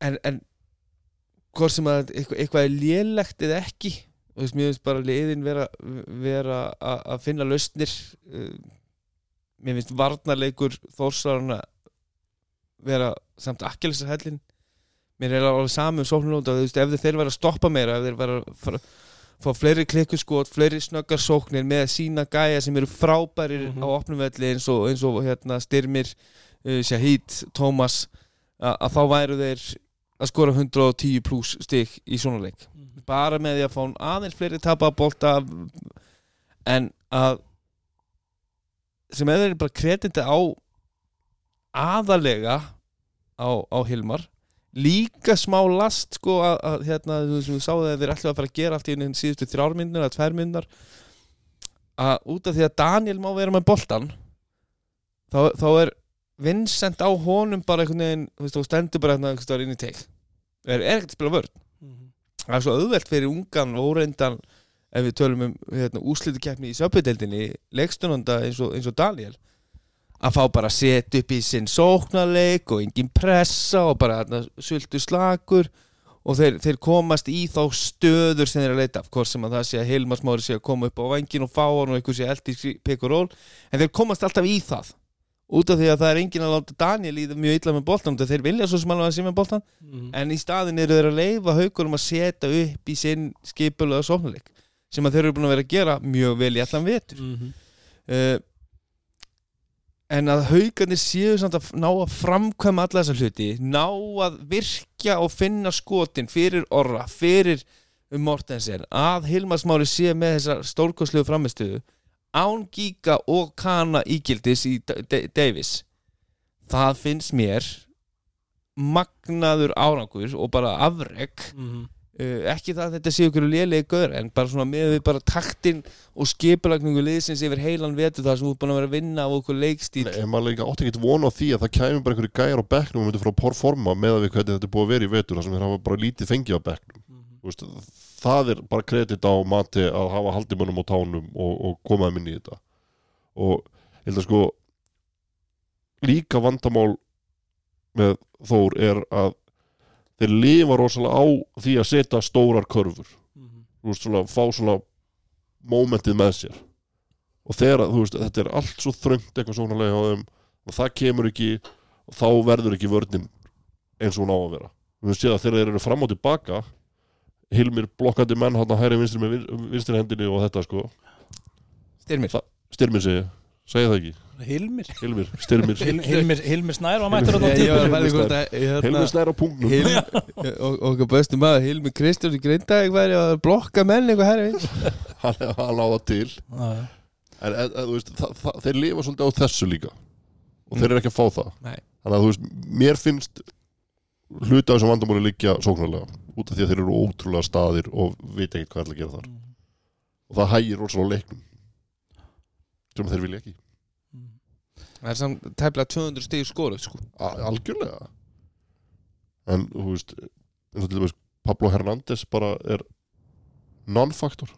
en, en hvort sem að eitthvað, eitthvað er lélegt eða ekki og þess mér finnst bara liðin vera, vera að að finna lausnir. Uh, mér finnst varnarleikur þórsarana vera samt akkjalisar hellin mér er alveg saman um sóknulóta ef þeir vera að stoppa meira ef þeir vera að fara- fá fleiri klikkuskot, fleiri snöggar sóknir með sína gæja sem eru frábærir Mhm. á opnum velli eins og, eins og hérna, Styrmir, uh, Shahid, Tómas að, þá væru þeir að skora 110 pluss stig í svona leik bara með því að fá aðeins fleiri tapa bolta en að sem eða er bara kredita á aðalega á, á Hilmar líka smá last sko að, að hérna, þú veist, við sáðu að þeir ætlu að fara að gera allt í einu síðustu þrjármyndar eða tværmyndar að út af því að Daniel má vera með boltan þá, þá er Vincent á honum bara einhvern veginn, þú veist, þú stendur bara hérna einhvern staðar inn í teik. Er, er ekkert að spila vörn. Það er svo auðvelt fyrir ungan og óreyndan ef við tölum um hérna, úslitukeppni í söpuddeldinni leikstunanda eins og, eins og Daniel að fá bara að setja upp í sinn sóknarleik og engin pressa og bara sultu slakur og þeir, þeir komast í þá stöður sem þeir að leita af hvort sem að það sé að Hilmar Smári sé að koma upp á vangin og fá hann og eitthvað sé eldi og ról en þeir komast alltaf í það út af því að það er engin að láta Daniel í það mjög illa með boltan þeir vilja svo sem alveg að sé með boltan en í staðin eru þeir að leifa haugurum að setja upp í sinn skipulega sóknarleik sem að þeir eru búin að vera að gera mjög vel í allan vetur. Uh, en að haugarnir séu samt að ná að framkvæma alla þessa hluti ná að virkja og finna skotin fyrir orra, fyrir um Mortensen, að Hilmar Smári sé með þessa stórkoslegu framistuðu án Giga og Kana ígildis í Davis. Það finnst mér magnaður árangur og bara afreg uh, ekki það að þetta sé ykkur lélegi gaur en bara svona með við bara taktin og skipulagningu liðsins yfir heilan vetur þar sem þú er búin að vera að vinna á okkur leikstíl Nei, en maður líka átti ekkert von á því að það kæmi bara einhverju gæjar á bekknum og myndi frá porforma með að við hvernig þetta er búið að vera í vetur þar sem þeir hafa bara lítið fengið á bekknum. Þú veist, það er bara kredit á mati að hafa haldið mönnum á tánum og, og komaði minni í þetta. Og ég held að sko líka vandamál með Þór er að þeir lifa rosalega á því að setja stórar körfur. Þú veist, svona, fá svona mómentið með sér. Og þegar, að, þú veist, þetta er allt svo þröngt eitthvað svona leið á þeim og það kemur ekki og þá verður ekki vörnin eins og hún á að vera. Við séð að þegar þeir eru fram og tilbaka Hilmir blokkandi menn hæri vinstri með vin- vinstri hendinni og þetta sko. Styrmir. Styrmir segi, segi það ekki. Hilmir. Hilmir, styrmir Hil- Hilmir, Hilmir Snær var mættur á Ég- ég var að í hvort að, hérna, Hilmir snær á punktnum. Hilm, og, og okkar bestu maður Hilmi Kristján í Grindavík væri að blokka menn eitthvað herri hann, á það til. En, en, en þú veist, þeir lifa svolítið á þessu líka. Og þeir eru ekki að fá það. Nei. þannig að þú veist, mér finnst hluta af þessum vandamáli liggja sóknarlega út af því að þeir eru ótrúlega staðir og veit ekki hvað er að gera þar. Og það hægir á leiknum sem þeir vilja ekki. Það er samt tæplega 200 stig skoruð sko. Algjörlega. En þú veist eins og til dæmis Pablo Hernández bara er non-faktor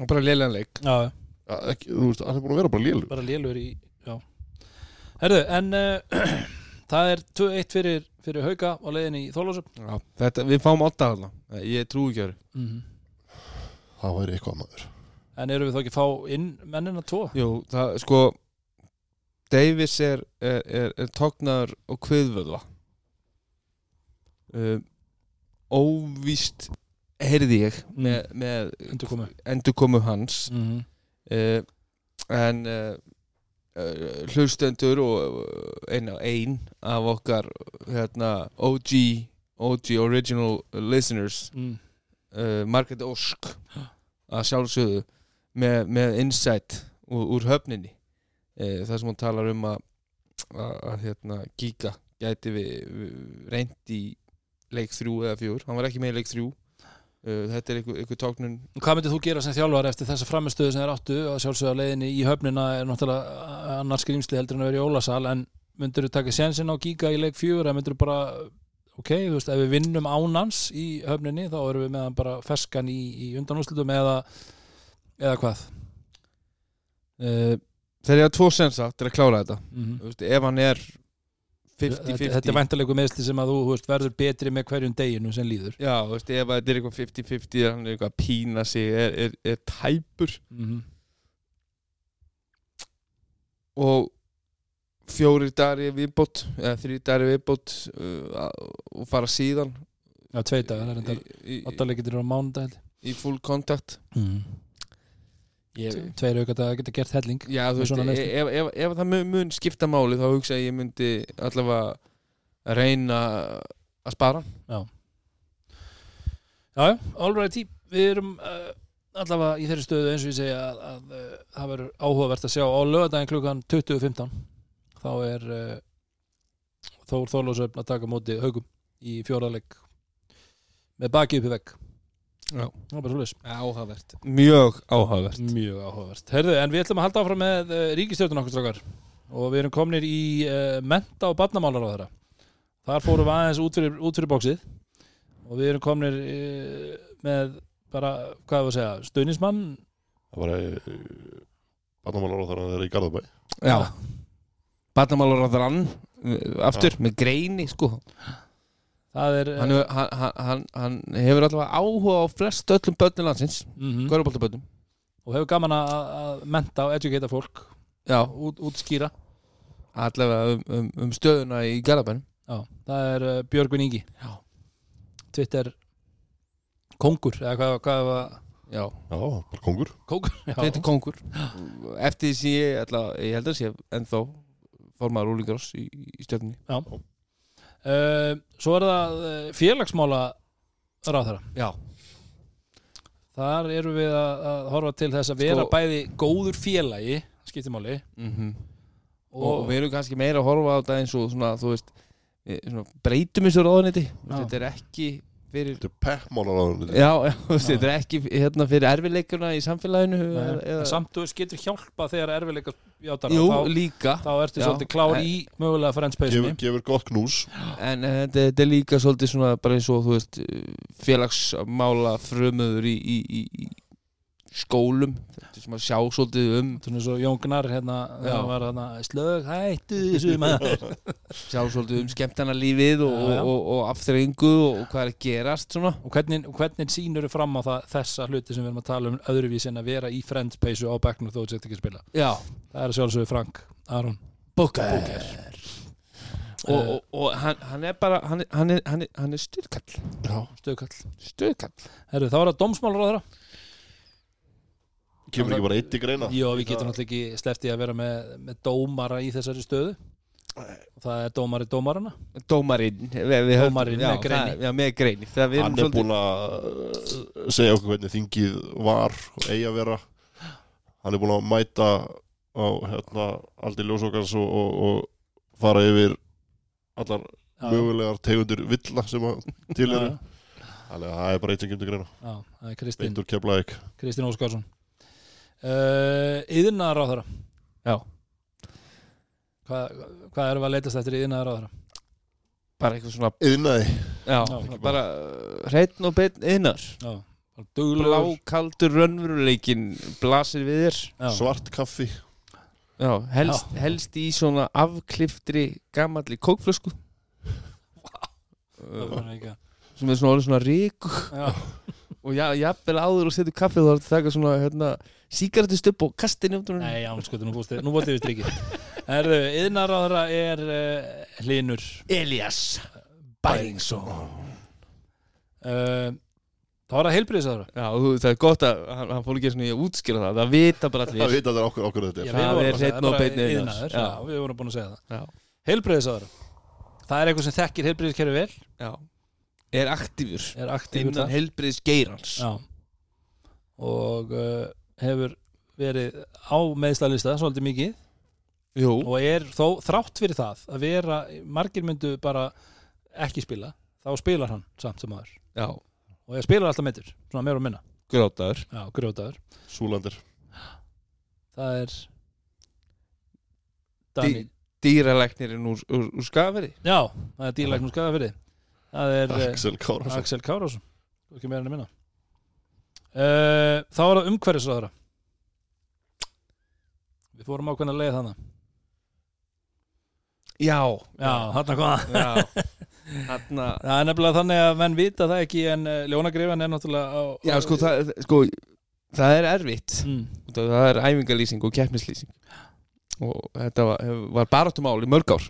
og bara lélegan leik. Já, Ja, ekki, þú veist, hann er búin að vera bara lélur bara lélur í já. Herðu, en uh, það er 2-1 fyrir, fyrir hauka á leiðinni í þetta, Við fáum 8 þarna. Ég trú ekki að mm það væri eitthvað maður En eru við þá ekki að fá inn mennina tvo? Jú, það sko Davis er, er, er, er tóknar og kviðvöðva um, Óvíst heyrði ég með, með Undur komu endurkomu hans mm -hmm. uh, en uh, uh, hlustendur og ein, ein af okkar hérna, OG OG original listeners mm. uh, Margaret Ósk að sjálfsögðu með, með insight úr, úr höfninni. Uh, það sem hún talar um að, að, að hérna, Giga gæti við, við reynd í leik þrjú eða fjúr, hann var ekki með í leik þrjú. Uh, þetta er einhver, einhver tóknun Hvað myndir þú gera sem þjálfar eftir þessa framistöðu sem þeir áttu? Að sjálfsögða leiðinni í höfnina er náttúrulega annars skrýmsli heldur en að vera í Ólasal en myndir þú taka sénsinn á Giga í leik fjögur eða myndir þú bara ok, þú veist, ef við vinnum ánans í höfninni þá erum við með hann bara ferskan í, í undanúslutum eða eða hvað? Uh, þeir eru að tvo sensa til að klára þetta. Mm Þú veist, ef hann er 50-50 Þetta, þetta er væntalegu meðsli sem að þú, veist, verður betri með hverjum deginu sem líður. Já, veist, ef þetta er eitthvað 50-50 hann er eitthvað að pína sig er, er, er tæpur. Mm -hmm. og fjórir dagar í viðbót eða dagar í viðbót uh, og fara síðan. Já, tvei dagar, það er í, í, áttalegir eru á mánudag held ég. í full kontakt mm. Tveir. dagar geta gert helling Já, þú veist, ef, ef, ef, það mun, mun skipta máli þá hugsa ég að ég myndi allavega að reyna að spara. Já, já, alright Við erum uh, allavega í þeirri stöðu eins og ég segja að, að uh, það verður áhugavert að sjá á lögadaginn klukkan 20.15 þá er uh, Þór Þorlósöfn að taka móti haugum í fjóraðleik með baki uppi vegg Já. Það er bara svoleiðis. Áhugavert. Mjög áhugavert. Mjög áhugavert. Herðu, en við ætlum að halda áfram með uh, ríkistjórnun okkur strákar. Og við erum komnir í uh, menta og barnamálar á þeirra þar fórum við aðeins út fyrir, út fyrir bóksið og við erum komnir uh, með bara, hvað er að segja stuðnismann það var barnamálar á þar að það er í Garðabæ. Já. Barnamálar á þrann Aftur með greini sko. það er hann, hefur- hann, hann, hann, hann hefur allavega áhuga á flest öllum börnum landsins mm Köruboltabörnum og hefur gaman að, að menta og educata fólk. Já. Út, útskýra. Allavega um, um, um stöðuna í Garabænum Já, það er uh, Björgvin Ingi. Já. Twitter kongur eða hvað, hvað var Já. Já, bara kongur. Kongur já. Þetta er kongur. Eftir því sem ég ætla, Ég held að sé ennþá Formaður úlingarás í, í stöðunni Uh, svo er það uh, félagsmála ráðherra. Já. Þar eru við að, að horfa til þess að vera Sko- bæði góður félagi skiptimáli mm og, og, við erum kannski meira að horfa á þetta eins og svona, þú veist svona, breytum þessu ráðuniti þetta er ekki fyrir þetta er peppmálar á það já, já, þetta er ekki hérna, fyrir erfiðleikuna í samfélaginu eða, en samt þú veist getur hjálpa þegar erfiðleika játar jú, þá, líka. þá ertu Já, svolítið klár en- í mögulega friendspaceni gefur, gefur gott knús. En eh, þetta, þetta er líka svolítið svona bara eins og þú veist félagsmála frumöður í, í, í, í skólum þetta sem að sjá svolítið um. Svona svo Jón Gnarr hérna hann var hérna slög hættu sjá svolítið um skemmtana lífið og, og, og, og afþreyingu og hvað er að gerast svona. Og hvernig, hvernig sýnur þau fram á það, þessa hluti sem við erum að tala um öðruvísi en að vera í friendspaceu á bekknu þó þú sett ekki að spila? Já, það er að sjálfsögðu Frank Aron Booker. Og, og, og hann, hann er bara hann er, hann er, hann er, hann er stöðkall. Stuðkall Herru, þá er það dómsmálur á þeirra kemur ekki bara eitt í greina? Jó, við getum náttúrulega ekki sleppt í að vera með, með dómara í þessari stöðu. Það er dómari dómarana dómarinn við, við höfum- Dómarinn já, með greini. það- já, með greini. Það við erum hann er svolítið búinn að uh, segja okkur hvernig þingið var og eigi að vera. Hann er búinn að mæta á hérna, aldi ljósokans og, og, og fara yfir allar Já. mögulegar tegundir villa sem að til eru. Þannig að það er bara eitt sem kemur til greina. Já, það er Kristín, Beintur Kristín Óskarsson uh, á þeirra Já, Hvað, hvað erum við að leitast eftir í innaðar á þeirra? bara eitthvað svona Yðnaði Já, Já. bara hreitn og beinn innar Já, bara duglegur. Blákaldur raunveruleikin blasir við þér. Já. Svart kaffi. Já, helst, Já. helst í svona afkliftri gamalli kókflösku. Það að- sem er svona orðið svona ríku Já, og já, jafnvel áður og setur kaffið þá er þetta taka svona hérna, sígarettustupp og kasti nefndur nei, án sko, nú búst við strikið. Erðu, þeirra er uh, Hlinur Elias Bæringsson. Uh, Það var að heilbriðis að þeirra Já, þú, það er gott að hann, hann fór ekki svona í að útskýra það. Það vita bara Það allir vita þeir okkur, okkur þetta Já, er Það er hreinn og bara beinn iðnaður. iðnaður, Já. Já, við vorum búin að segja það. Já, Heilbriðis Það er eitthvað sem þekkir heilbriðiskerfi vel. Já. Er aktífur er aktífur innan þar. helbriðs geirans Já. Og uh, hefur verið á meðslalista svolítið mikið. Jú, og er þó þrátt fyrir það að vera, margir myndu bara ekki spila, þá spilar hann samt sem aður já, og ég spilar alltaf meittur, svona meira og minna. Grótaður já, grjótaður, Súlandir það er Dani, Dýralæknirinn úr, úr, úr skaferi já, það er dýrlæknum skaða fyrir það er uh, Axel Kárasson Axel Kárásson ekki meira en að minna uh, þá er það umhverfisráðara við fórum ákveðna leið þannig Já, já, þarna kom það. Þarna það er nefnilega þannig að menn vita það ekki en uh, Ljónagrifan er náttúrulega á, Já, sko, það, sko, það er erfitt. Mm, Það er æfingalýsing og keppnislýsing. Og þetta var, var baráttumál í mörg ár.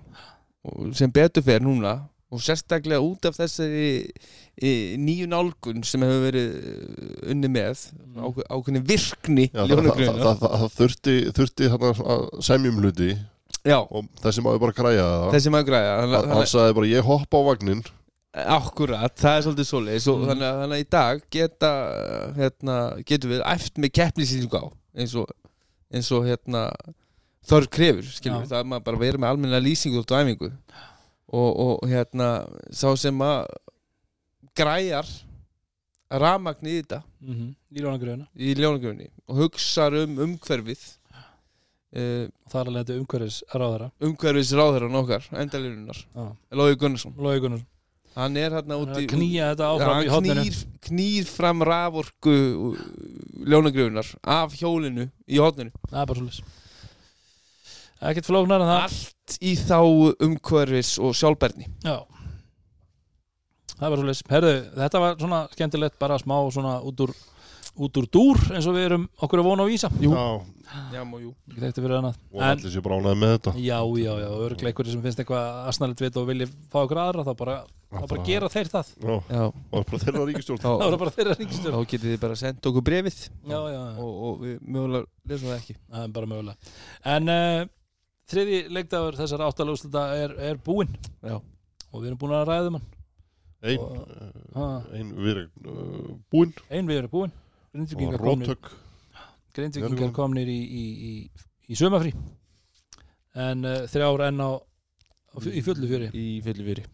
Og sem betur fer núna og sérstaklega út af þessari í, nýju nálgun sem hefur verið uh, unni með ákveð, ákveðni virkni Já, það, það, það, það, þurfti, þurfti þarna að semjum hluti Já, og þessi maður bara græja það. Þessi maður græða hann, sagði bara ég hoppa á vagnin Akkurat, það er svolítið og Mm. þannig, þannig að í dag geta hérna, getum við æft með keppnislýsingu á eins og, eins og hérna, þörf krefur Já. það er maður bara að vera með almennilega lýsingu út á æfingu og, og hérna, sá sem að græjar rafmagn í þetta mm Ljónagrifina í ljónagröfunni og hugsar um umhverfið uh, það er alveg þetta umhverfisráðara umhverfis ráðherran okkar, endalínunar já, Lói Gunnarsson, Lói Gunnarsson. Hann er hérna Hann út í að knýja þetta áfram í hotninu knýr, knýr fram raforku ljónagröfunar af hjólinu í hotninu það er bara svolítið ekkert flóknar en það. Allt í þá umhverfis og sjálfbærni. Já. Það er bara svolítið herðu, þetta var svona skemmtilegt bara smá svona út úr út úr dúr eins og við erum okkur að vona á vísa. Jú. Já, já, jú. ekki þekkti fyrir annað. Og allir sér bránaði með þetta. Já, já, já, örglega einhverju sem finnst eitthvað asnalit vit og vilji fá okkur aðra þá bara, þá bara gera þeir það. Já, Já, og bara þeirra ríkistjórn. Þá, þá er bara þeirra þá ríkistjórn getið þið bara sendt okkur brefið Já, já, já, og, og við mögulega lesum það ekki. Það er bara mögulega. En uh, þriði leikdagur þessar áttalúslita er, er búinn. Já, og við erum búin að ræða um hann. Ein, Og- uh, Ha, ein við uh, búinn. Ein við erum búinn. Og Grindvíkingar komnir, Erum við- komnir í, í, í, í sömafrí en uh, þrjár enn á, á í fullu fjöri. Í fullu fyri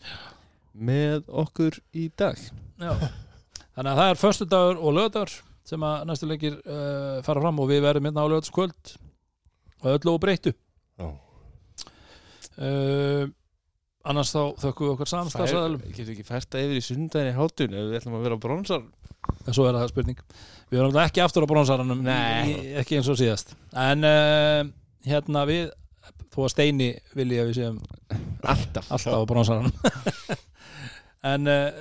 Með okkur í dag. Já. Þannig að það er föstu dagur og lögadagur sem að næstu leikir uh, fara fram og við verðum hérna á lögadagskvöld og öllu og breyttu Já, uh, annars þá þökkum við okkar samstagsæðalum Getur ekki færta yfir í sundaginn í hátun ef við ætlum að vera á bronsar. En svo er það spurning. Við erum náttúrulega ekki aftur á bronsaranum Nei. ekki eins og síðast. En uh, hérna við þó að Steini vilji að við séum Alltaf. alltaf á bronsaranum en uh,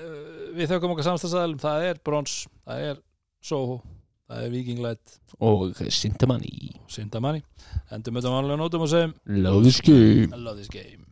við þökkum okkar samstagsæðalum það er brons, það er Soho það er vikinglætt og Sintamanni Sintamanni, endur með það vanlega nótum og segjum Love this game. Love this game.